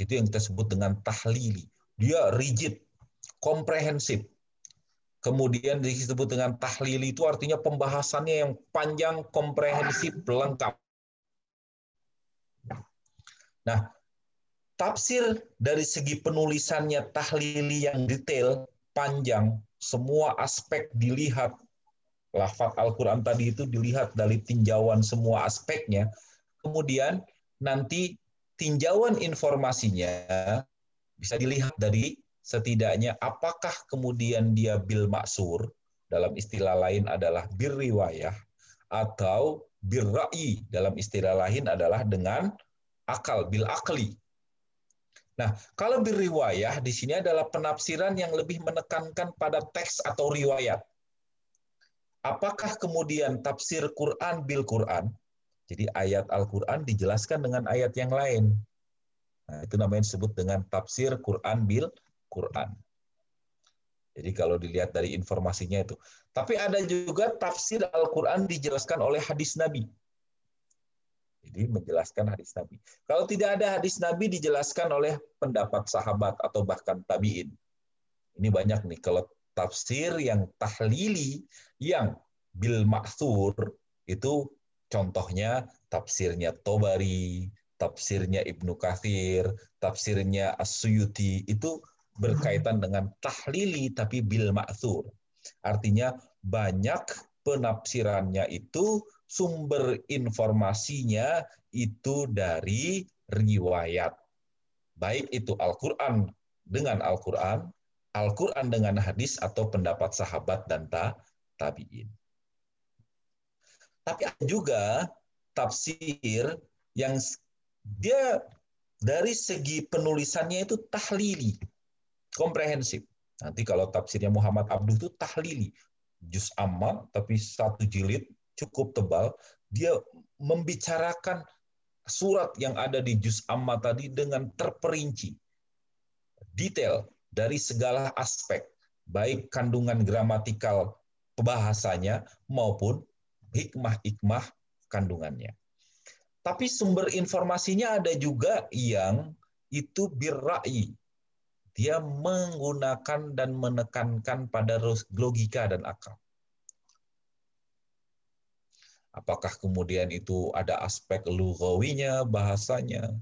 Speaker 3: Itu yang kita sebut dengan tahlili. Dia rigid, komprehensif. Kemudian disebut dengan tahlili itu artinya pembahasannya yang panjang, komprehensif, lengkap. Nah, tafsir dari segi penulisannya tahlili yang detail, panjang, semua aspek dilihat. Lafaz Al-Quran tadi itu dilihat dari tinjauan semua aspeknya. Kemudian nanti tinjauan informasinya bisa dilihat dari setidaknya apakah kemudian dia bil maksur, dalam istilah lain adalah bir riwayah, atau bir ra'i, dalam istilah lain adalah dengan akal, bil akli, Nah, kalau beriwayah di sini adalah penafsiran yang lebih menekankan pada teks atau riwayat. Apakah kemudian tafsir Quran bil Quran? Jadi ayat Al-Quran dijelaskan dengan ayat yang lain. Nah, itu namanya disebut dengan tafsir Quran bil Quran. Jadi kalau dilihat dari informasinya itu. Tapi ada juga tafsir Al-Quran dijelaskan oleh hadis Nabi. Jadi menjelaskan hadis Nabi. Kalau tidak ada hadis Nabi dijelaskan oleh pendapat sahabat atau bahkan tabiin. Ini banyak nih kalau tafsir yang tahlili yang bil maksur itu contohnya tafsirnya Tobari, tafsirnya Ibnu Kathir, tafsirnya As-Suyuti itu berkaitan dengan tahlili tapi bil maksur. Artinya banyak penafsirannya itu sumber informasinya itu dari riwayat. Baik itu Al-Quran dengan Al-Quran, Al-Quran dengan hadis atau pendapat sahabat dan ta, tabi'in. Tapi ada juga tafsir yang dia dari segi penulisannya itu tahlili, komprehensif. Nanti kalau tafsirnya Muhammad Abduh itu tahlili, juz amma tapi satu jilid cukup tebal, dia membicarakan surat yang ada di juz amma tadi dengan terperinci. Detail dari segala aspek, baik kandungan gramatikal bahasanya maupun hikmah-hikmah kandungannya. Tapi sumber informasinya ada juga yang itu birra'i. Dia menggunakan dan menekankan pada logika dan akal. Apakah kemudian itu ada aspek lugawinya, bahasanya,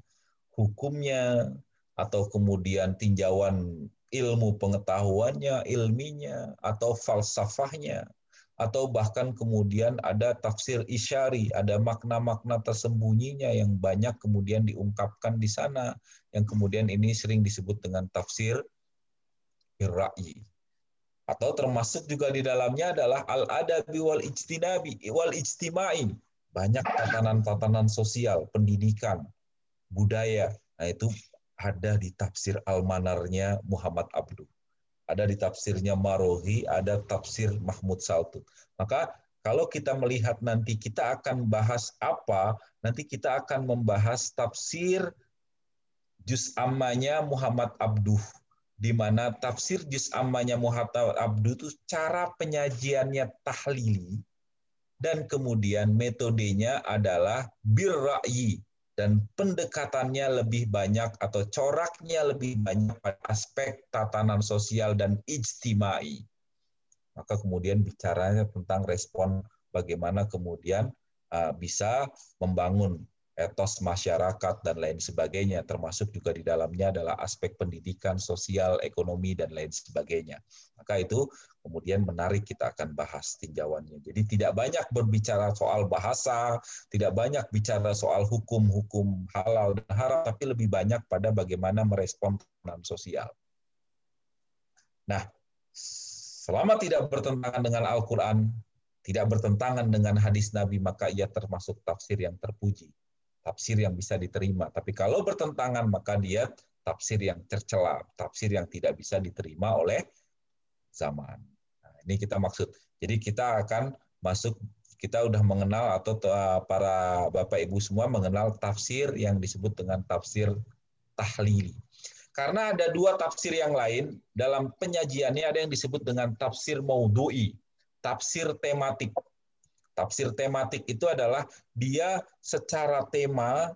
Speaker 3: hukumnya, atau kemudian tinjauan ilmu pengetahuannya, ilminya, atau falsafahnya, atau bahkan kemudian ada tafsir isyari, ada makna-makna tersembunyinya yang banyak kemudian diungkapkan di sana, yang kemudian ini sering disebut dengan tafsir irra'i. Atau termasuk juga di dalamnya adalah al-adabi wal ijtinabi wal ijtimai. Banyak tatanan-tatanan sosial, pendidikan, budaya. Nah, itu ada di tafsir Al-Manarnya Muhammad Abduh. Ada di tafsirnya Marohi, ada tafsir Mahmud Saltut. Maka kalau kita melihat nanti kita akan bahas apa, nanti kita akan membahas tafsir juz ammanya Muhammad Abduh di mana tafsir juz ammanya Muhammad Abduh itu cara penyajiannya tahlili dan kemudian metodenya adalah birra'yi dan pendekatannya lebih banyak atau coraknya lebih banyak pada aspek tatanan sosial dan ijtimai. Maka kemudian bicaranya tentang respon bagaimana kemudian uh, bisa membangun etos masyarakat dan lain sebagainya, termasuk juga di dalamnya adalah aspek pendidikan, sosial, ekonomi, dan lain sebagainya. Maka itu kemudian menarik kita akan bahas tinjauannya. Jadi tidak banyak berbicara soal bahasa, tidak banyak bicara soal hukum-hukum halal dan haram, tapi lebih banyak pada bagaimana merespon tekanan sosial. Nah, Selama tidak bertentangan dengan Al-Quran, tidak bertentangan dengan hadis Nabi, maka ia termasuk tafsir yang terpuji. Tafsir yang bisa diterima. Tapi kalau bertentangan, maka dia tafsir yang tercela, tafsir yang tidak bisa diterima oleh zaman. Nah, ini kita maksud. Jadi kita akan masuk, kita udah mengenal atau eh, para Bapak Ibu semua mengenal tafsir yang disebut dengan tafsir tahlili. Karena ada dua tafsir yang lain dalam penyajiannya ada yang disebut dengan tafsir maudhu'i, tafsir tematik. Tafsir tematik itu adalah dia secara tema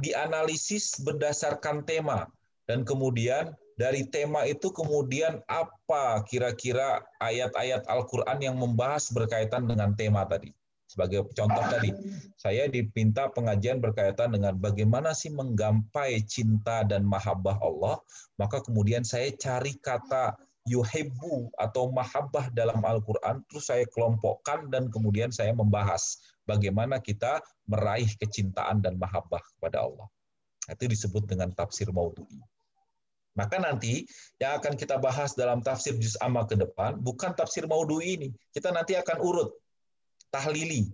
Speaker 3: dianalisis berdasarkan tema dan kemudian dari tema itu kemudian apa kira-kira ayat-ayat Al-Qur'an yang membahas berkaitan dengan tema tadi. Sebagai contoh tadi, saya dipinta pengajian berkaitan dengan bagaimana sih menggampai cinta dan mahabbah Allah, maka kemudian saya cari kata yuhibbu atau mahabbah dalam Al-Quran, terus saya kelompokkan dan kemudian saya membahas bagaimana kita meraih kecintaan dan mahabbah kepada Allah. Itu disebut dengan tafsir maudhu'i. Maka nanti yang akan kita bahas dalam tafsir juz amma ke depan bukan tafsir maudhu'i ini. Kita nanti akan urut tahlili.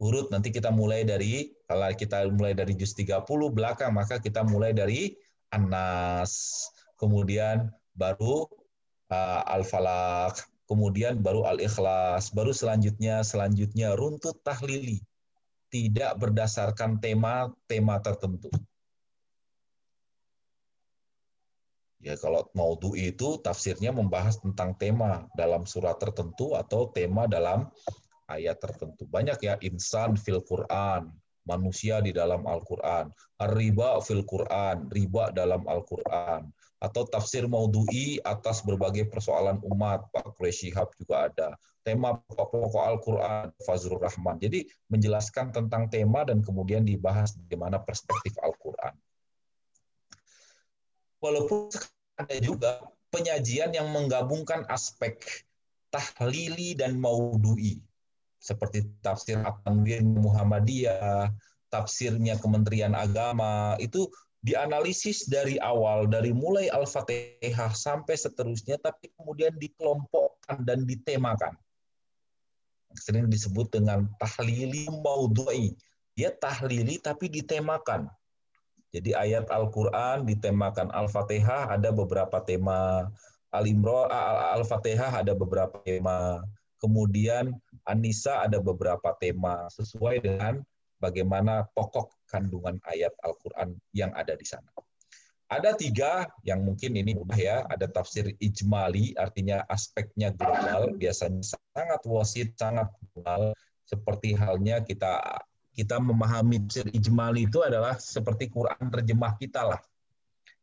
Speaker 3: Urut nanti kita mulai dari kalau kita mulai dari juz 30 belakang maka kita mulai dari Anas, kemudian baru uh, Al-Falaq, kemudian baru Al-Ikhlas, baru selanjutnya selanjutnya runtut tahlili. Tidak berdasarkan tema-tema tertentu. Ya kalau maudhu itu tafsirnya membahas tentang tema dalam surat tertentu atau tema dalam ayat tertentu. Banyak ya insan fil Quran, manusia di dalam Al-Quran, riba fil Quran, riba dalam Al-Quran, atau tafsir maudhu'i atas berbagai persoalan umat, Pak Shihab juga ada. Tema pokok-pokok Al-Quran, Fazrul Rahman. Jadi menjelaskan tentang tema dan kemudian dibahas bagaimana perspektif Al-Quran. Walaupun ada juga penyajian yang menggabungkan aspek tahlili dan maudhu'i seperti tafsir At-Tanwir Muhammadiyah, tafsirnya Kementerian Agama, itu dianalisis dari awal, dari mulai Al-Fatihah sampai seterusnya, tapi kemudian dikelompokkan dan ditemakan. Sering disebut dengan tahlili maudhu'i. Dia tahlili tapi ditemakan. Jadi ayat Al-Quran ditemakan Al-Fatihah ada beberapa tema, Al-Imran, Al-Fatihah ada beberapa tema, kemudian Anissa ada beberapa tema sesuai dengan bagaimana pokok kandungan ayat Al-Quran yang ada di sana. Ada tiga yang mungkin ini mudah ya, ada tafsir ijmali, artinya aspeknya global, biasanya sangat wasit, sangat global, seperti halnya kita kita memahami tafsir ijmali itu adalah seperti Quran terjemah kita lah.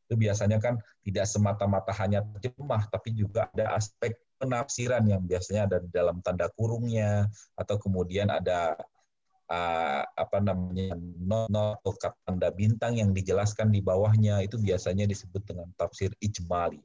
Speaker 3: Itu biasanya kan tidak semata-mata hanya terjemah, tapi juga ada aspek penafsiran yang biasanya ada di dalam tanda kurungnya atau kemudian ada uh, apa namanya not atau tanda bintang yang dijelaskan di bawahnya itu biasanya disebut dengan tafsir ijmali.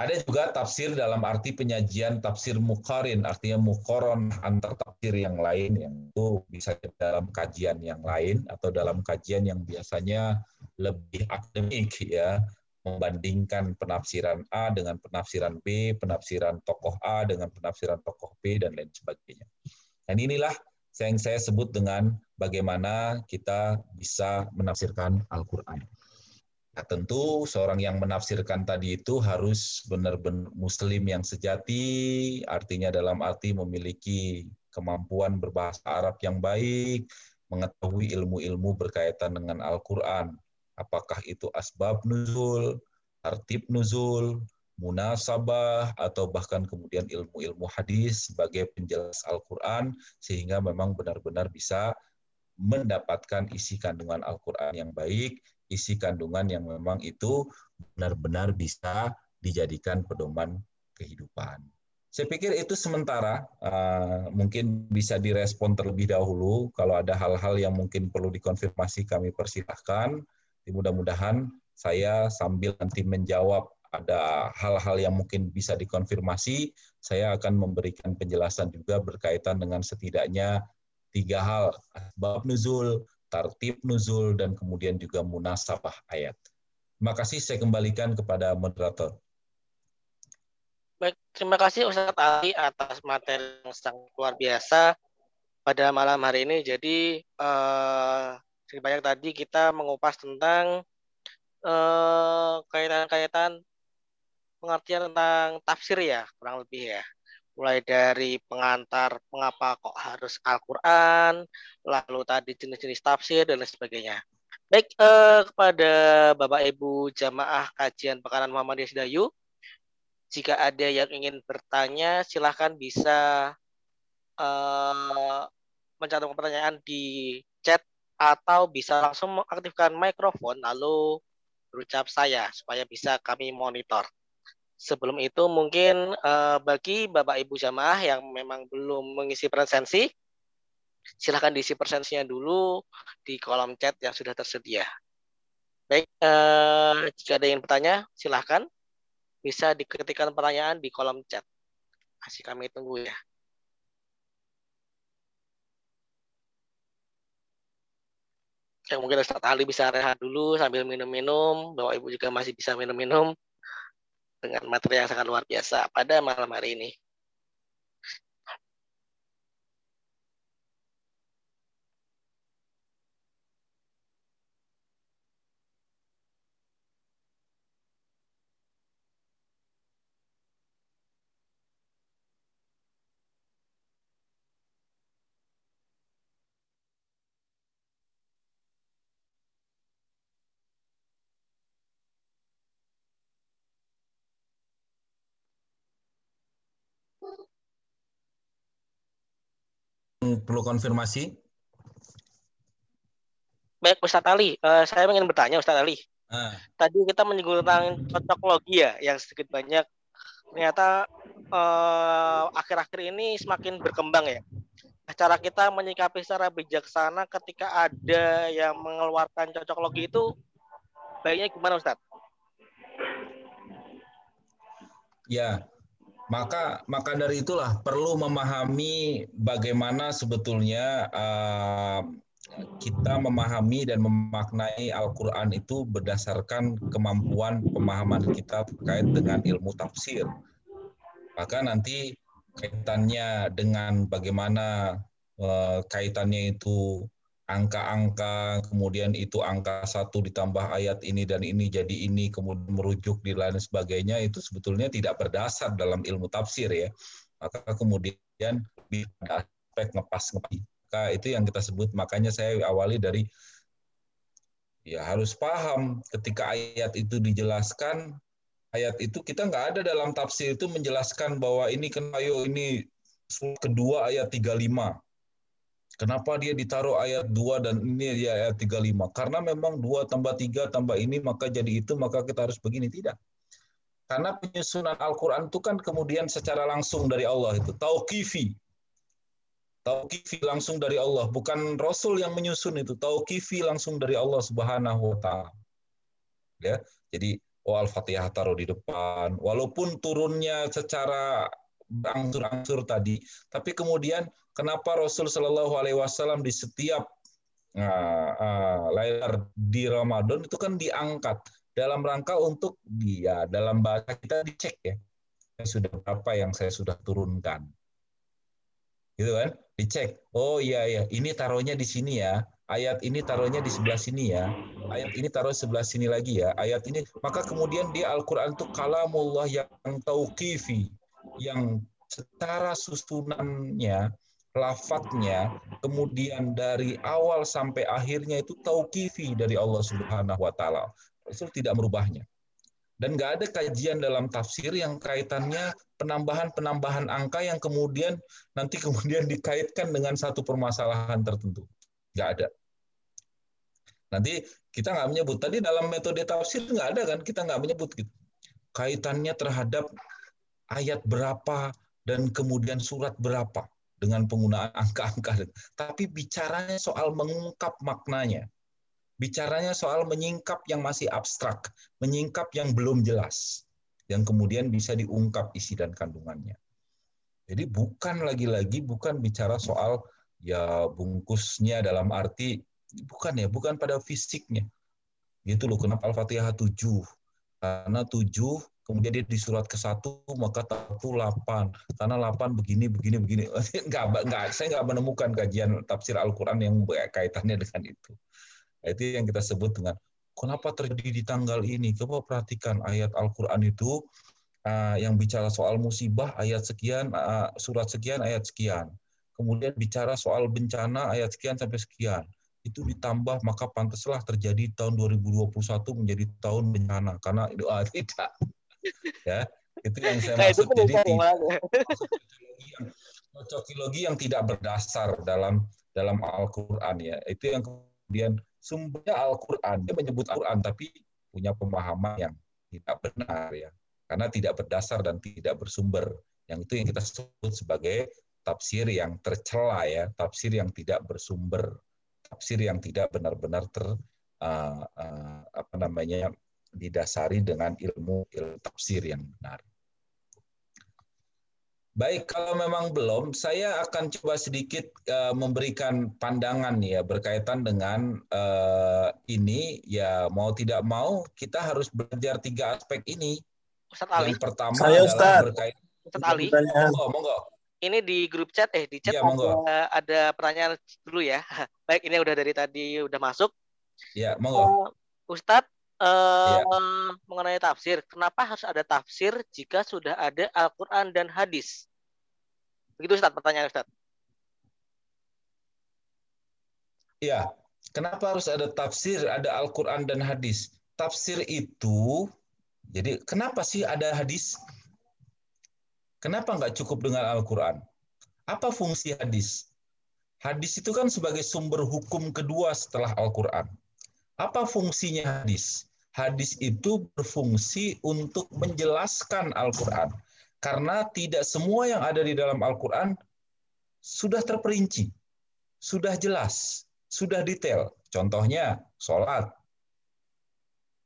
Speaker 3: Ada juga tafsir dalam arti penyajian tafsir mukarin, artinya mukoron antar tafsir yang lain, yang itu bisa dalam kajian yang lain atau dalam kajian yang biasanya lebih akademik ya, membandingkan penafsiran A dengan penafsiran B, penafsiran tokoh A dengan penafsiran tokoh B, dan lain sebagainya. Dan inilah yang saya sebut dengan bagaimana kita bisa menafsirkan Al-Quran. Nah, tentu seorang yang menafsirkan tadi itu harus benar-benar muslim yang sejati, artinya dalam arti memiliki kemampuan berbahasa Arab yang baik, mengetahui ilmu-ilmu berkaitan dengan Al-Quran. Apakah itu asbab nuzul, tartib nuzul, munasabah, atau bahkan kemudian ilmu-ilmu hadis sebagai penjelas Al-Quran, sehingga memang benar-benar bisa mendapatkan isi kandungan Al-Quran yang baik, isi kandungan yang memang itu benar-benar bisa dijadikan pedoman kehidupan. Saya pikir itu sementara, uh, mungkin bisa direspon terlebih dahulu. Kalau ada hal-hal yang mungkin perlu dikonfirmasi, kami persilahkan. Mudah-mudahan saya sambil nanti menjawab ada hal-hal yang mungkin bisa dikonfirmasi, saya akan memberikan penjelasan juga berkaitan dengan setidaknya tiga hal, bab nuzul, tartib nuzul, dan kemudian juga munasabah ayat. Terima kasih, saya kembalikan kepada moderator.
Speaker 1: Baik, terima kasih Ustaz Ali atas materi yang sangat luar biasa pada malam hari ini. Jadi, uh, banyak tadi kita mengupas tentang uh, kaitan-kaitan pengertian tentang tafsir ya, kurang lebih ya mulai dari pengantar mengapa kok harus Al-Quran, lalu tadi jenis-jenis tafsir dan lain sebagainya. Baik eh, kepada Bapak Ibu jamaah kajian Pekanan Muhammadiyah Sidayu, jika ada yang ingin bertanya, silahkan bisa eh, mencatatkan pertanyaan di chat atau bisa langsung mengaktifkan mikrofon lalu berucap saya supaya bisa kami monitor sebelum itu mungkin uh, bagi Bapak Ibu jamaah yang memang belum mengisi presensi, silahkan diisi presensinya dulu di kolom chat yang sudah tersedia. Baik, uh, jika ada yang bertanya, silahkan bisa diketikkan pertanyaan di kolom chat. Masih kami tunggu ya. Ya, mungkin Ustaz Ali bisa rehat dulu sambil minum-minum. Bapak Ibu juga masih bisa minum-minum dengan materi yang sangat luar biasa pada malam hari ini.
Speaker 3: Perlu konfirmasi?
Speaker 1: Baik, Ustadz Ali. Uh, saya ingin bertanya, Ustadz Ali. Ah. Tadi kita menyinggung tentang cocok logi ya, yang sedikit banyak ternyata eh, akhir-akhir uh, ini semakin berkembang ya. Cara kita menyikapi secara bijaksana ketika ada yang mengeluarkan cocok logi itu baiknya gimana Ustadz?
Speaker 3: Ya, maka maka dari itulah perlu memahami bagaimana sebetulnya uh, kita memahami dan memaknai Al-Quran itu berdasarkan kemampuan pemahaman kita terkait dengan ilmu tafsir. Maka nanti kaitannya dengan bagaimana uh, kaitannya itu angka-angka, kemudian itu angka satu ditambah ayat ini dan ini jadi ini, kemudian merujuk di lain sebagainya, itu sebetulnya tidak berdasar dalam ilmu tafsir ya. Maka kemudian pada aspek ngepas ngepas. Maka itu yang kita sebut, makanya saya awali dari ya harus paham ketika ayat itu dijelaskan, ayat itu kita nggak ada dalam tafsir itu menjelaskan bahwa ini kan ayo ini kedua ayat 35 Kenapa dia ditaruh ayat 2 dan ini dia ayat 35? Karena memang 2 tambah 3 tambah ini maka jadi itu, maka kita harus begini. Tidak. Karena penyusunan Al-Quran itu kan kemudian secara langsung dari Allah itu. Tauqifi. Tauqifi langsung dari Allah. Bukan Rasul yang menyusun itu. Tauqifi langsung dari Allah subhanahu wa ta'ala. Ya, jadi oh Al-Fatihah taruh di depan. Walaupun turunnya secara berangsur-angsur tadi. Tapi kemudian kenapa Rasul Shallallahu Alaihi Wasallam di setiap uh, uh, layar di Ramadan itu kan diangkat dalam rangka untuk dia dalam bahasa kita dicek ya. Sudah berapa yang saya sudah turunkan? Gitu kan? Dicek. Oh iya iya. Ini taruhnya di sini ya. Ayat ini taruhnya di sebelah sini ya, ayat ini taruh sebelah sini lagi ya, ayat ini, maka kemudian dia Al-Quran itu kalamullah yang tauqifi, yang secara susunannya, lafadznya, kemudian dari awal sampai akhirnya itu tauqifi dari Allah Subhanahu wa taala. Rasul tidak merubahnya. Dan nggak ada kajian dalam tafsir yang kaitannya penambahan-penambahan angka yang kemudian nanti kemudian dikaitkan dengan satu permasalahan tertentu. Nggak ada. Nanti kita nggak menyebut. Tadi dalam metode tafsir nggak ada kan? Kita nggak menyebut gitu. Kaitannya terhadap ayat berapa dan kemudian surat berapa dengan penggunaan angka-angka. Tapi bicaranya soal mengungkap maknanya bicaranya soal menyingkap yang masih abstrak, menyingkap yang belum jelas, yang kemudian bisa diungkap isi dan kandungannya. Jadi bukan lagi-lagi bukan bicara soal ya bungkusnya dalam arti bukan ya, bukan pada fisiknya. Gitu loh, kenapa Al-Fatihah 7? Karena 7 kemudian dia di surat ke satu maka satu delapan karena delapan begini begini begini <laughs> enggak enggak saya nggak menemukan kajian tafsir Al-Quran yang kaitannya dengan itu itu yang kita sebut dengan kenapa terjadi di tanggal ini. Coba perhatikan ayat Al-Quran itu uh, yang bicara soal musibah ayat sekian, uh, surat sekian, ayat sekian. Kemudian bicara soal bencana ayat sekian sampai sekian. Itu ditambah maka pantaslah terjadi tahun 2021 menjadi tahun bencana karena itu uh, <laughs> tidak. Ya, itu yang saya maksud. Jadi cocokologi yang, yang tidak berdasar dalam dalam Al-Qur'an ya. Itu yang kemudian sumbernya Al-Quran. Dia menyebut Al-Quran, tapi punya pemahaman yang tidak benar ya. Karena tidak berdasar dan tidak bersumber. Yang itu yang kita sebut sebagai tafsir yang tercela ya, tafsir yang tidak bersumber, tafsir yang tidak benar-benar ter uh, uh, apa namanya didasari dengan ilmu ilmu tafsir yang benar. Baik, kalau memang belum, saya akan coba sedikit uh, memberikan pandangan ya berkaitan dengan uh, ini. Ya mau tidak mau kita harus belajar tiga aspek ini.
Speaker 1: Ustadz Ali.
Speaker 3: Yang pertama
Speaker 5: saya,
Speaker 3: adalah
Speaker 5: Ustadz.
Speaker 3: berkaitan.
Speaker 1: Ustadz Ali.
Speaker 3: Monggo, monggo.
Speaker 1: Ini di grup chat eh di chat
Speaker 3: Ya, monggo.
Speaker 1: ada, ada pertanyaan dulu ya. <laughs> Baik, ini udah dari tadi udah masuk.
Speaker 3: Ya, monggo.
Speaker 1: Uh, Ustadz uh,
Speaker 3: Ya.
Speaker 1: mengenai tafsir, kenapa harus ada tafsir jika sudah ada Al-Quran dan hadis? Begitu Ustadz pertanyaan Ustadz.
Speaker 3: Ya, kenapa harus ada tafsir, ada Al-Quran dan hadis? Tafsir itu, jadi kenapa sih ada hadis? Kenapa nggak cukup dengan Al-Quran? Apa fungsi hadis? Hadis itu kan sebagai sumber hukum kedua setelah Al-Quran. Apa fungsinya hadis? Hadis itu berfungsi untuk menjelaskan Al-Quran. Karena tidak semua yang ada di dalam Al-Quran sudah terperinci, sudah jelas, sudah detail. Contohnya, sholat.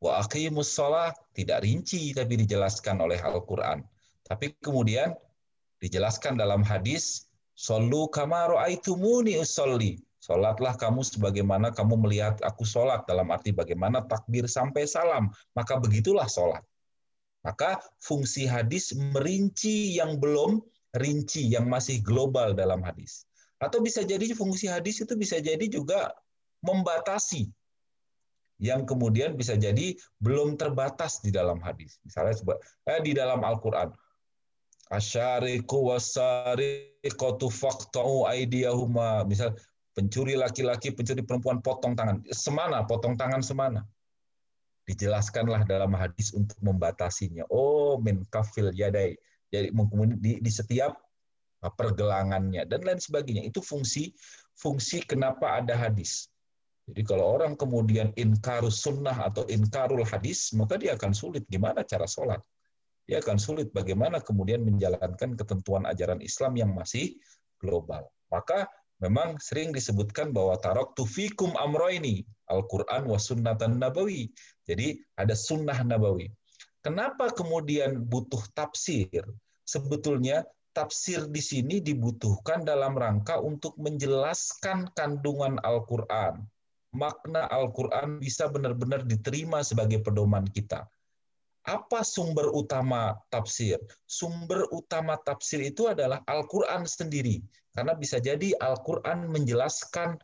Speaker 3: Wa aqimus sholat, tidak rinci tapi dijelaskan oleh Al-Quran. Tapi kemudian dijelaskan dalam hadis, Sallu kama ra'aitumuni usolli. Sholatlah kamu sebagaimana kamu melihat aku sholat. Dalam arti bagaimana takbir sampai salam. Maka begitulah sholat. Maka fungsi hadis merinci yang belum rinci, yang masih global dalam hadis. Atau bisa jadi fungsi hadis itu bisa jadi juga membatasi yang kemudian bisa jadi belum terbatas di dalam hadis. Misalnya eh, di dalam Al-Quran, asyariku wasariqatu faqta'u aydiyahuma. Misal pencuri laki-laki, pencuri perempuan potong tangan. Semana, potong tangan semana dijelaskanlah dalam hadis untuk membatasinya. Oh, min kafil yadai. Jadi di, di setiap pergelangannya dan lain sebagainya. Itu fungsi fungsi kenapa ada hadis. Jadi kalau orang kemudian inkarus sunnah atau inkarul hadis, maka dia akan sulit gimana cara sholat. Dia akan sulit bagaimana kemudian menjalankan ketentuan ajaran Islam yang masih global. Maka memang sering disebutkan bahwa tarok tufikum amro ini Al-Quran wa sunnatan nabawi. Jadi ada sunnah nabawi. Kenapa kemudian butuh tafsir? Sebetulnya tafsir di sini dibutuhkan dalam rangka untuk menjelaskan kandungan Al-Quran. Makna Al-Quran bisa benar-benar diterima sebagai pedoman kita. Apa sumber utama tafsir? Sumber utama tafsir itu adalah Al-Quran sendiri. Karena bisa jadi Al-Quran menjelaskan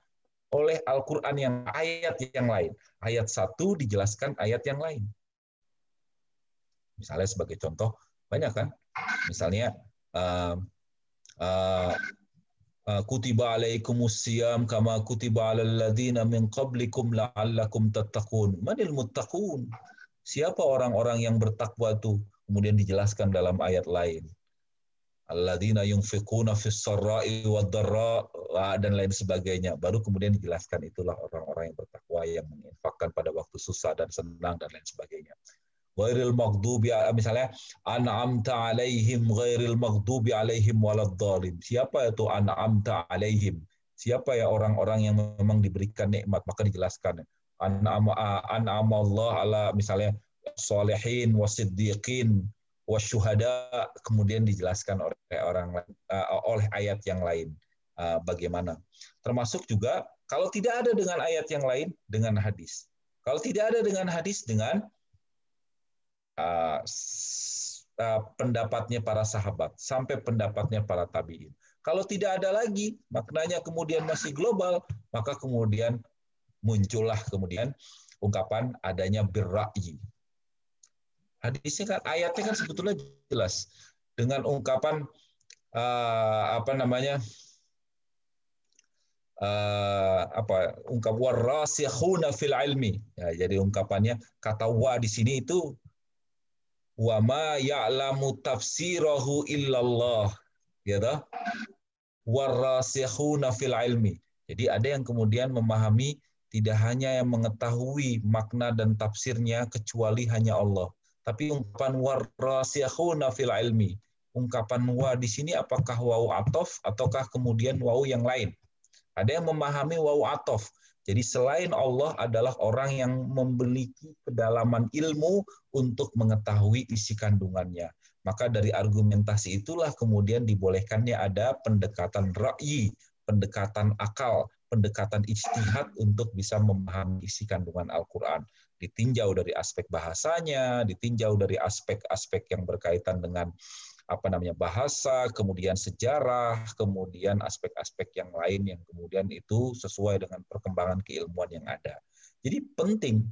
Speaker 3: oleh Al-Quran yang ayat yang lain. Ayat satu dijelaskan ayat yang lain. Misalnya sebagai contoh, banyak kan? Misalnya, uh, uh, kutiba alaikumus siyam kama kutiba alal ladzina min qablikum la'allakum tattaqun. Manil muttaqun? Siapa orang-orang yang bertakwa itu? Kemudian dijelaskan dalam ayat lain alladzina yunfiquna fis sarra'i wad dan lain sebagainya. Baru kemudian dijelaskan itulah orang-orang yang bertakwa yang menginfakkan pada waktu susah dan senang dan lain sebagainya. Ghairil maghdubi misalnya an'amta alaihim ghairil maghdubi alaihim waladdallin. Siapa itu an'amta alaihim? Siapa ya orang-orang yang memang diberikan nikmat? Maka dijelaskan an'ama Allah ala misalnya solehin wasiddiqin wasyuhada kemudian dijelaskan oleh orang oleh ayat yang lain bagaimana. Termasuk juga kalau tidak ada dengan ayat yang lain dengan hadis. Kalau tidak ada dengan hadis dengan uh, uh, pendapatnya para sahabat sampai pendapatnya para tabiin. Kalau tidak ada lagi maknanya kemudian masih global, maka kemudian muncullah kemudian ungkapan adanya birra'i. Hadisnya kan ayatnya kan sebetulnya jelas. Dengan ungkapan uh, apa namanya uh, apa ungkap warasikhuna fil ilmi. Ya, jadi ungkapannya kata wa di sini itu wa ma ya'lamu tafsirahu illallah. Ya toh? Fil ilmi. Jadi ada yang kemudian memahami tidak hanya yang mengetahui makna dan tafsirnya kecuali hanya Allah tapi ungkapan warasikhuna fil ilmi. Ungkapan wa di sini apakah wau atof ataukah kemudian wau yang lain? Ada yang memahami wau atof. Jadi selain Allah adalah orang yang memiliki kedalaman ilmu untuk mengetahui isi kandungannya. Maka dari argumentasi itulah kemudian dibolehkannya ada pendekatan ra'yi, pendekatan akal, pendekatan ijtihad untuk bisa memahami isi kandungan Al-Quran ditinjau dari aspek bahasanya, ditinjau dari aspek-aspek yang berkaitan dengan apa namanya bahasa, kemudian sejarah, kemudian aspek-aspek yang lain yang kemudian itu sesuai dengan perkembangan keilmuan yang ada. Jadi penting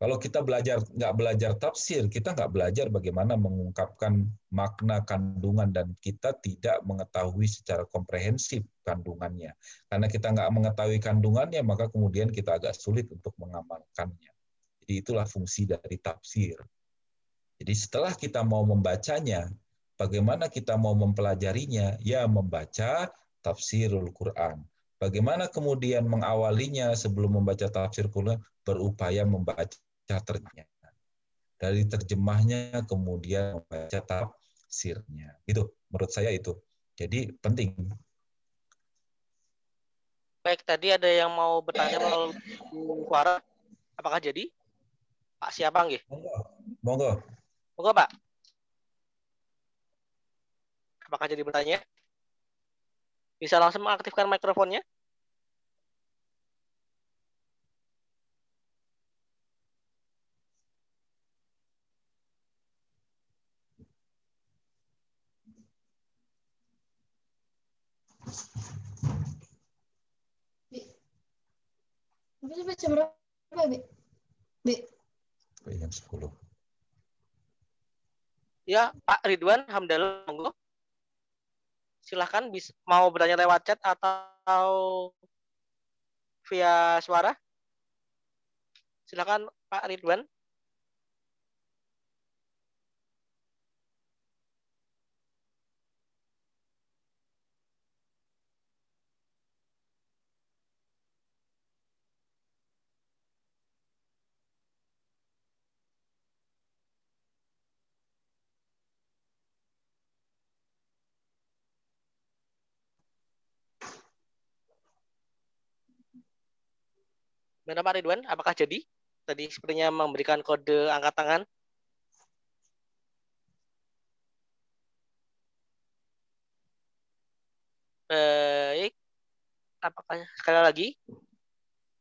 Speaker 3: kalau kita belajar nggak belajar tafsir, kita nggak belajar bagaimana mengungkapkan makna kandungan dan kita tidak mengetahui secara komprehensif kandungannya. Karena kita nggak mengetahui kandungannya, maka kemudian kita agak sulit untuk mengamalkannya. Jadi itulah fungsi dari tafsir. Jadi setelah kita mau membacanya, bagaimana kita mau mempelajarinya? Ya membaca tafsirul Quran. Bagaimana kemudian mengawalinya sebelum membaca tafsir Quran? Berupaya membaca terjemahnya. Dari terjemahnya kemudian membaca tafsirnya. Itu menurut saya itu. Jadi penting.
Speaker 1: Baik, tadi ada yang mau bertanya melalui suara. Apakah jadi? Pak siapa nggih?
Speaker 3: Monggo. Monggo.
Speaker 1: Monggo, Pak. Apakah jadi bertanya? Bisa langsung mengaktifkan mikrofonnya?
Speaker 6: Bisa baca berapa, Bi? Bi
Speaker 3: jam 10.
Speaker 1: Ya, Pak Ridwan Hamdallah, monggo. Silahkan bisa, mau bertanya lewat chat atau via suara. Silakan Pak Ridwan. Gimana Pak Ridwan? Apakah jadi? Tadi sepertinya memberikan kode angkat tangan. Baik. Apakah sekali lagi?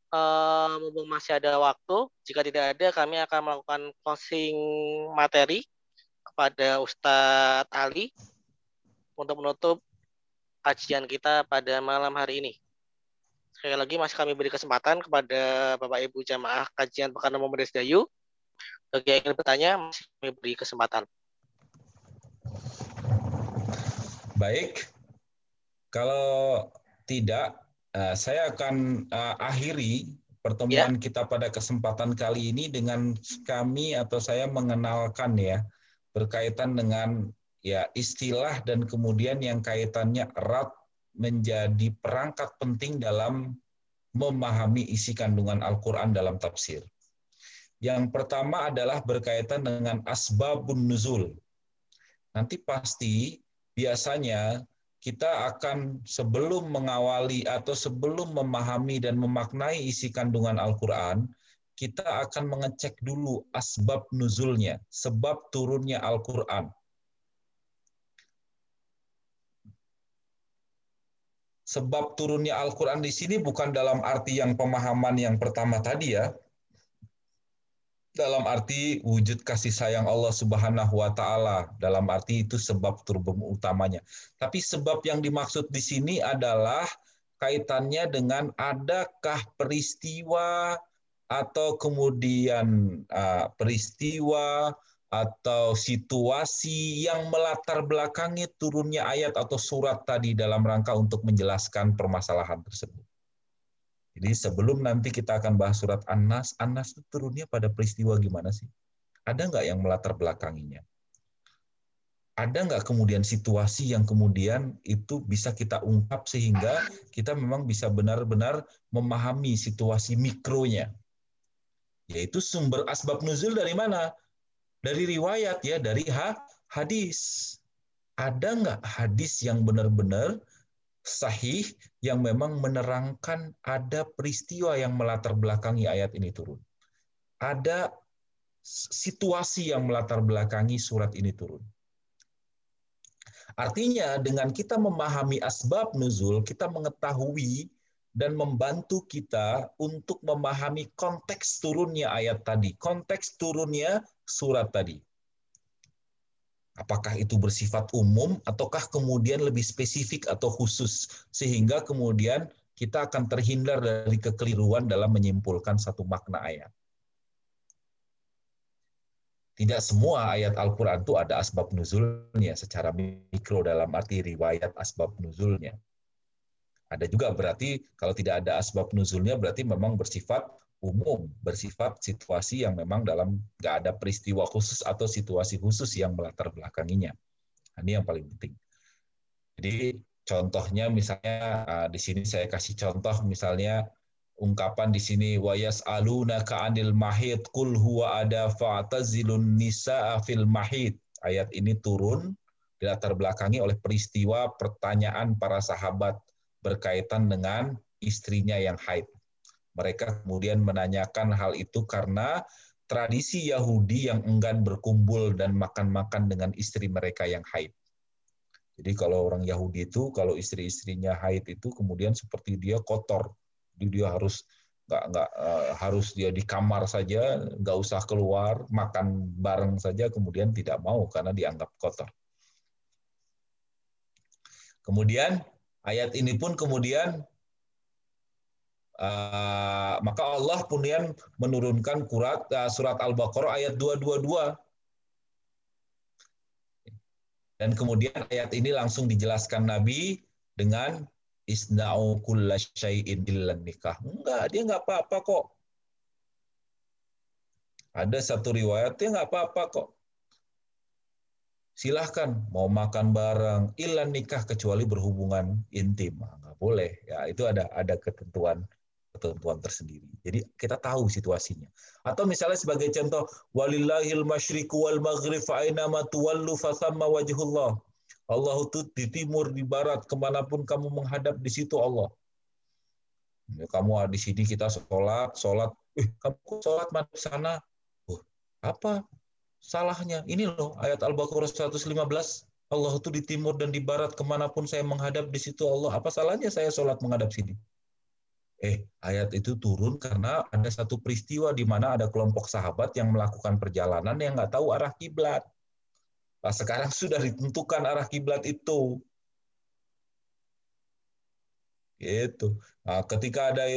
Speaker 1: Uh, masih ada waktu, jika tidak ada kami akan melakukan closing materi kepada Ustadz Ali untuk menutup kajian kita pada malam hari ini. Sekali lagi masih kami beri kesempatan kepada Bapak Ibu jamaah kajian Pekan Muhammadiyah Dayu. Bagi yang ingin bertanya, masih kami beri kesempatan.
Speaker 3: Baik, kalau tidak, uh, saya akan uh, akhiri pertemuan ya. kita pada kesempatan kali ini dengan kami atau saya mengenalkan ya berkaitan dengan ya istilah dan kemudian yang kaitannya erat menjadi perangkat penting dalam memahami isi kandungan Al-Quran dalam tafsir. Yang pertama adalah berkaitan dengan asbabun nuzul. Nanti pasti biasanya kita akan sebelum mengawali atau sebelum memahami dan memaknai isi kandungan Al-Quran, kita akan mengecek dulu asbab nuzulnya, sebab turunnya Al-Quran. Sebab turunnya Al-Quran di sini bukan dalam arti yang pemahaman yang pertama tadi ya. Dalam arti wujud kasih sayang Allah Subhanahu wa taala. Dalam arti itu sebab turun utamanya. Tapi sebab yang dimaksud di sini adalah kaitannya dengan adakah peristiwa atau kemudian uh, peristiwa atau situasi yang melatar belakangi turunnya ayat atau surat tadi dalam rangka untuk menjelaskan permasalahan tersebut. Jadi sebelum nanti kita akan bahas surat An-Nas, An-Nas itu turunnya pada peristiwa gimana sih? Ada nggak yang melatar belakanginya? Ada nggak kemudian situasi yang kemudian itu bisa kita ungkap sehingga kita memang bisa benar-benar memahami situasi mikronya? Yaitu sumber asbab nuzul dari mana? Dari riwayat ya dari ha, hadis. Ada nggak hadis yang benar-benar sahih yang memang menerangkan ada peristiwa yang melatar belakangi ayat ini turun? Ada situasi yang melatar belakangi surat ini turun? Artinya dengan kita memahami asbab nuzul, kita mengetahui dan membantu kita untuk memahami konteks turunnya ayat tadi, konteks turunnya surat tadi. Apakah itu bersifat umum ataukah kemudian lebih spesifik atau khusus sehingga kemudian kita akan terhindar dari kekeliruan dalam menyimpulkan satu makna ayat. Tidak semua ayat Al-Quran itu ada asbab nuzulnya secara mikro dalam arti riwayat asbab nuzulnya. Ada juga berarti kalau tidak ada asbab nuzulnya berarti memang bersifat umum bersifat situasi yang memang dalam nggak ada peristiwa khusus atau situasi khusus yang melatar belakanginya. Nah, ini yang paling penting. Jadi contohnya misalnya ah, di sini saya kasih contoh misalnya ungkapan di sini wayas aluna ka'anil mahid kul huwa ada fa'tazilun nisa fil mahid. Ayat ini turun dilatar belakangi oleh peristiwa pertanyaan para sahabat berkaitan dengan istrinya yang haid. Mereka kemudian menanyakan hal itu karena tradisi Yahudi yang enggan berkumpul dan makan-makan dengan istri mereka yang haid. Jadi kalau orang Yahudi itu kalau istri-istrinya haid itu kemudian seperti dia kotor, jadi dia harus nggak nggak uh, harus dia di kamar saja, nggak usah keluar, makan bareng saja, kemudian tidak mau karena dianggap kotor. Kemudian ayat ini pun kemudian Uh, maka Allah kemudian menurunkan kurat, uh, surat Al-Baqarah ayat 222. Dan kemudian ayat ini langsung dijelaskan Nabi dengan isna'u kulla syai'in nikah. Enggak, dia enggak apa-apa kok. Ada satu riwayat dia enggak apa-apa kok. Silahkan mau makan bareng ilan nikah kecuali berhubungan intim. Enggak boleh. Ya, itu ada ada ketentuan ketentuan tersendiri. Jadi kita tahu situasinya. Atau misalnya sebagai contoh, walillahil masyriqu wal maghrib fa ma tuwallu fasamma wajhullah. Allah itu di timur, di barat, ke mana pun kamu menghadap di situ Allah. Ya, kamu di sini kita sholat, sholat, eh, kamu sholat mana sana? Oh, apa salahnya? Ini loh ayat Al-Baqarah 115. Allah itu di timur dan di barat, ke mana pun saya menghadap di situ Allah. Apa salahnya saya sholat menghadap sini? eh ayat itu turun karena ada satu peristiwa di mana ada kelompok sahabat yang melakukan perjalanan yang nggak tahu arah kiblat. Nah, sekarang <laughs> sudah ditentukan arah kiblat itu. Gitu. Nah, ketika ada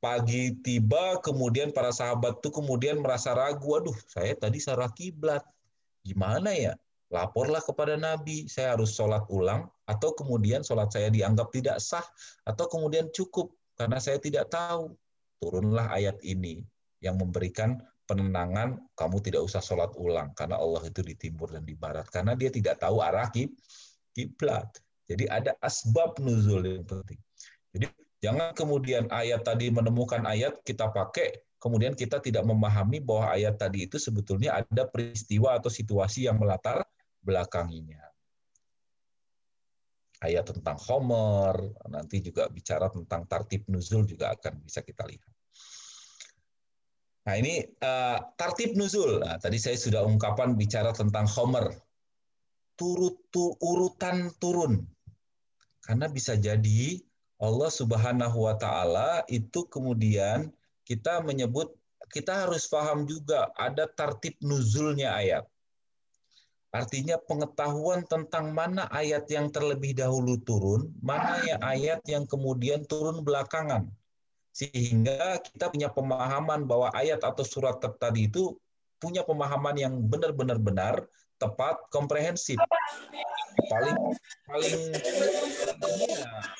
Speaker 3: pagi tiba, kemudian para sahabat tuh kemudian merasa ragu, aduh saya tadi salah kiblat, gimana ya? Laporlah kepada Nabi, saya harus sholat ulang, atau kemudian sholat saya dianggap tidak sah, atau kemudian cukup karena saya tidak tahu. Turunlah ayat ini yang memberikan penenangan, kamu tidak usah sholat ulang karena Allah itu di timur dan di barat, karena dia tidak tahu arah kiblat. Jadi ada asbab nuzul yang penting. Jadi jangan kemudian ayat tadi menemukan ayat kita pakai kemudian kita tidak memahami bahwa ayat tadi itu sebetulnya ada peristiwa atau situasi yang melatar belakanginya. Ayat tentang Homer, nanti juga bicara tentang tartib nuzul juga akan bisa kita lihat. Nah ini uh, tartib nuzul. Nah, tadi saya sudah ungkapan bicara tentang Homer. Turut tu, urutan turun. Karena bisa jadi Allah Subhanahu wa taala itu kemudian kita menyebut kita harus paham juga ada tartib nuzulnya ayat. Artinya pengetahuan tentang mana ayat yang terlebih dahulu turun, mana ya ayat yang kemudian turun belakangan. Sehingga kita punya pemahaman bahwa ayat atau surat tadi itu punya pemahaman yang benar-benar benar, tepat, komprehensif paling paling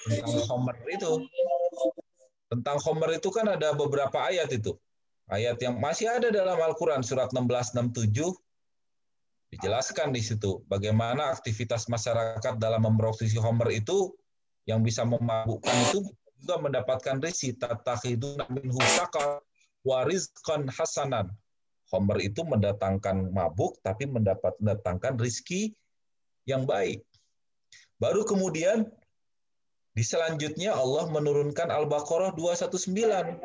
Speaker 3: tentang Homer itu. Tentang Homer itu kan ada beberapa ayat itu. Ayat yang masih ada dalam Al-Quran surat 1667 dijelaskan di situ bagaimana aktivitas masyarakat dalam memproduksi Homer itu. Yang bisa memabukkan itu juga mendapatkan risi tatakhiduna minhu syakar warizkan hasanan. Homer itu mendatangkan mabuk tapi mendapat mendatangkan rizki yang baik. Baru kemudian di selanjutnya Allah menurunkan Al-Baqarah 219.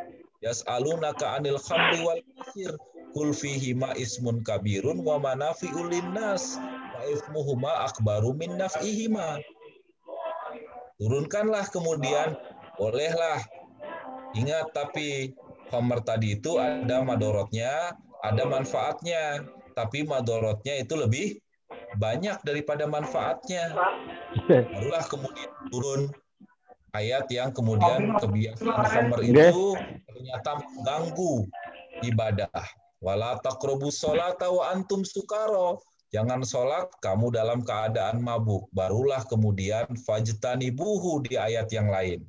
Speaker 3: Yas'alunaka 'anil khamri wal maisir kul fihi ma ismun kabirun wa manafi'ul linnas wa ithmuhuma akbaru min naf'ihima. Turunkanlah kemudian bolehlah ingat tapi khamr tadi itu ada madorotnya, ada manfaatnya, tapi madorotnya itu lebih banyak daripada manfaatnya. Barulah kemudian turun ayat yang kemudian kebiasaan Homer itu ternyata mengganggu ibadah. Wala taqrabu sholata wa antum sukaro. Jangan sholat kamu dalam keadaan mabuk. Barulah kemudian fajtani buhu di ayat yang lain.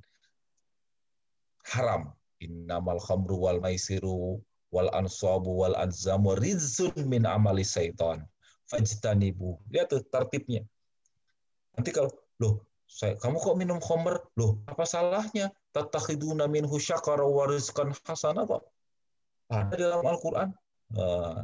Speaker 3: Haram. Innamal khamru wal maisiru wal ansabu wal anzamu rizun min amali syaitan fajtanibu. Lihat tuh tertibnya. Nanti kalau, loh, saya, kamu kok minum khomer? Loh, apa salahnya? Tatakhiduna minhu syakara wa rizqan hasana kok. Ada dalam Al-Quran. Uh,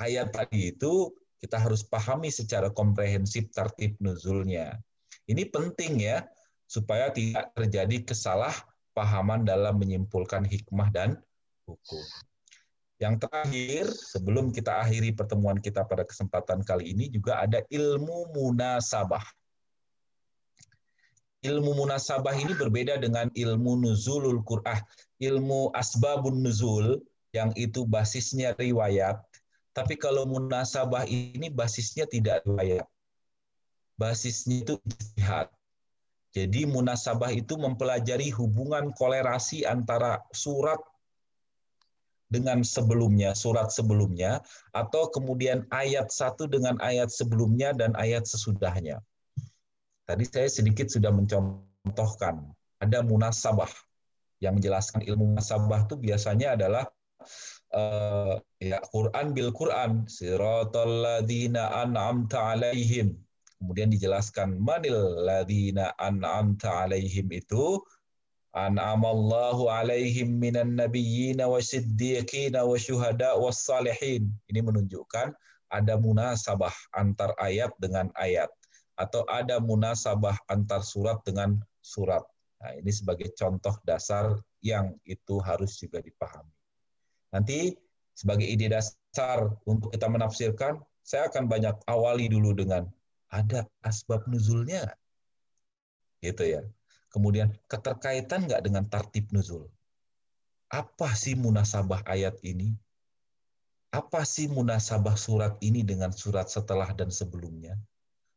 Speaker 3: ayat tadi itu kita harus pahami secara komprehensif tertib nuzulnya. Ini penting ya, supaya tidak terjadi kesalahpahaman dalam menyimpulkan hikmah dan hukum. Yang terakhir, sebelum kita akhiri pertemuan kita pada kesempatan kali ini juga ada ilmu munasabah. Ilmu munasabah ini berbeda dengan ilmu nuzulul Qur'an, ilmu asbabun nuzul yang itu basisnya riwayat. Tapi kalau munasabah ini basisnya tidak riwayat. Basisnya itu ijtihad. Jadi munasabah itu mempelajari hubungan kolerasi antara surat dengan sebelumnya, surat sebelumnya, atau kemudian ayat satu dengan ayat sebelumnya dan ayat sesudahnya. Tadi saya sedikit sudah mencontohkan, ada munasabah. Yang menjelaskan ilmu munasabah itu biasanya adalah uh, ya Quran bil Quran, siratal ladzina an'amta alaihim. Kemudian dijelaskan manil ladzina an'amta alaihim itu an'amallahu alaihim minan nabiyyin wa siddiqin wa. Ini menunjukkan ada munasabah antar ayat dengan ayat atau ada munasabah antar surat dengan surat. Nah, ini sebagai contoh dasar yang itu harus juga dipahami. Nanti sebagai ide dasar untuk kita menafsirkan, saya akan banyak awali dulu dengan ada asbab nuzulnya. Gitu ya. Kemudian keterkaitan nggak dengan tartib nuzul? Apa sih munasabah ayat ini? Apa sih munasabah surat ini dengan surat setelah dan sebelumnya?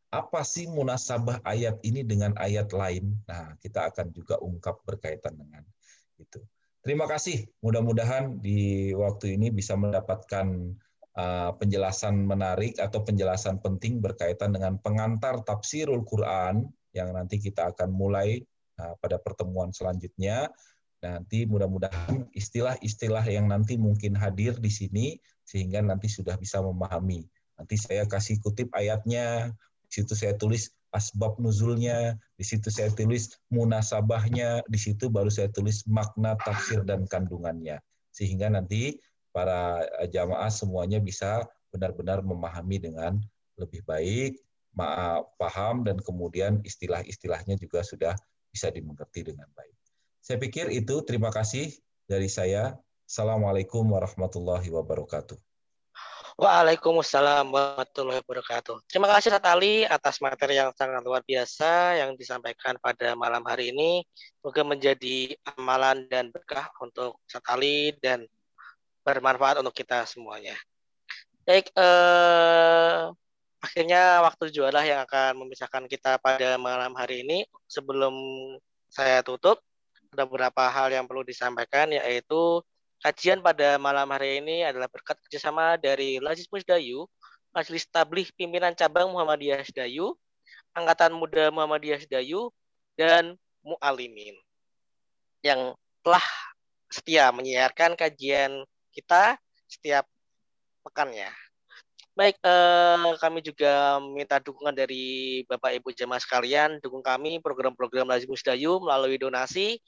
Speaker 3: apa sih munasabah ayat ini dengan ayat lain? Nah, kita akan juga ungkap berkaitan dengan itu. Terima kasih. Mudah-mudahan di waktu ini bisa mendapatkan uh, penjelasan menarik atau penjelasan penting berkaitan dengan pengantar tafsirul Quran yang nanti kita akan mulai uh, pada pertemuan selanjutnya. Nanti mudah-mudahan istilah-istilah yang nanti mungkin hadir di sini sehingga nanti sudah bisa memahami. Nanti saya kasih kutip ayatnya, di situ saya tulis asbab nuzulnya, di situ saya tulis munasabahnya, di situ baru saya tulis makna tafsir dan kandungannya. Sehingga nanti para jamaah semuanya bisa benar-benar memahami dengan lebih baik, paham, dan kemudian istilah-istilahnya juga sudah bisa dimengerti dengan baik. Saya pikir itu terima kasih dari saya. Assalamualaikum warahmatullahi wabarakatuh.
Speaker 1: Waalaikumsalam warahmatullahi wabarakatuh. Terima kasih Satali atas materi yang sangat luar biasa yang disampaikan pada malam hari ini. Semoga menjadi amalan dan berkah untuk Satali dan bermanfaat untuk kita semuanya. Baik, eh, akhirnya waktu jualah yang akan memisahkan kita pada malam hari ini. Sebelum saya tutup, ada beberapa hal yang perlu disampaikan yaitu Kajian pada malam hari ini adalah berkat kerjasama dari Lazis Musdayu, Majelis Tabligh Pimpinan Cabang Muhammadiyah Sedayu, Angkatan Muda Muhammadiyah Sedayu, dan Mu'alimin yang telah setia menyiarkan kajian kita setiap pekannya. Baik, eh, kami juga minta dukungan dari Bapak Ibu jemaah sekalian, dukung kami program-program Lazim Musdayu melalui donasi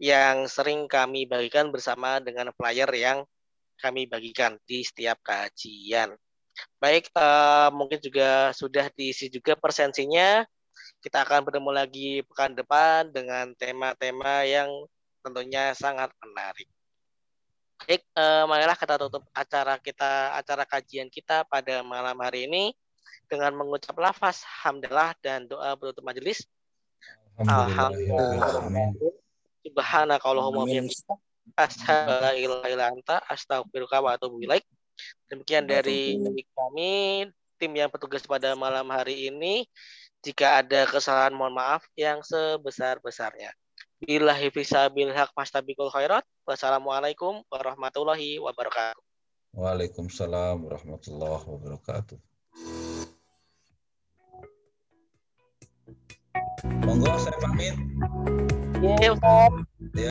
Speaker 1: yang sering kami bagikan bersama dengan flyer yang kami bagikan di setiap kajian. Baik, uh, mungkin juga sudah diisi juga persensinya. Kita akan bertemu lagi pekan depan dengan tema-tema yang tentunya sangat menarik. Baik, uh, marilah kita tutup acara kita, acara kajian kita pada malam hari ini dengan mengucap lafaz hamdalah dan doa penutup majelis. Alhamdulillah. Alhamdulillah. Subhanaka Allahumma bihamdika asyhadu an la ilaha illa anta astaghfiruka wa atubu ilaik. Demikian dari kami tim yang bertugas pada malam hari ini. Jika ada kesalahan mohon maaf yang sebesar-besarnya. Billahi fisabil haq mastabikul khairat. Wassalamualaikum warahmatullahi wabarakatuh.
Speaker 3: Waalaikumsalam warahmatullahi wabarakatuh. Monggo saya pamit.
Speaker 1: Ustaz.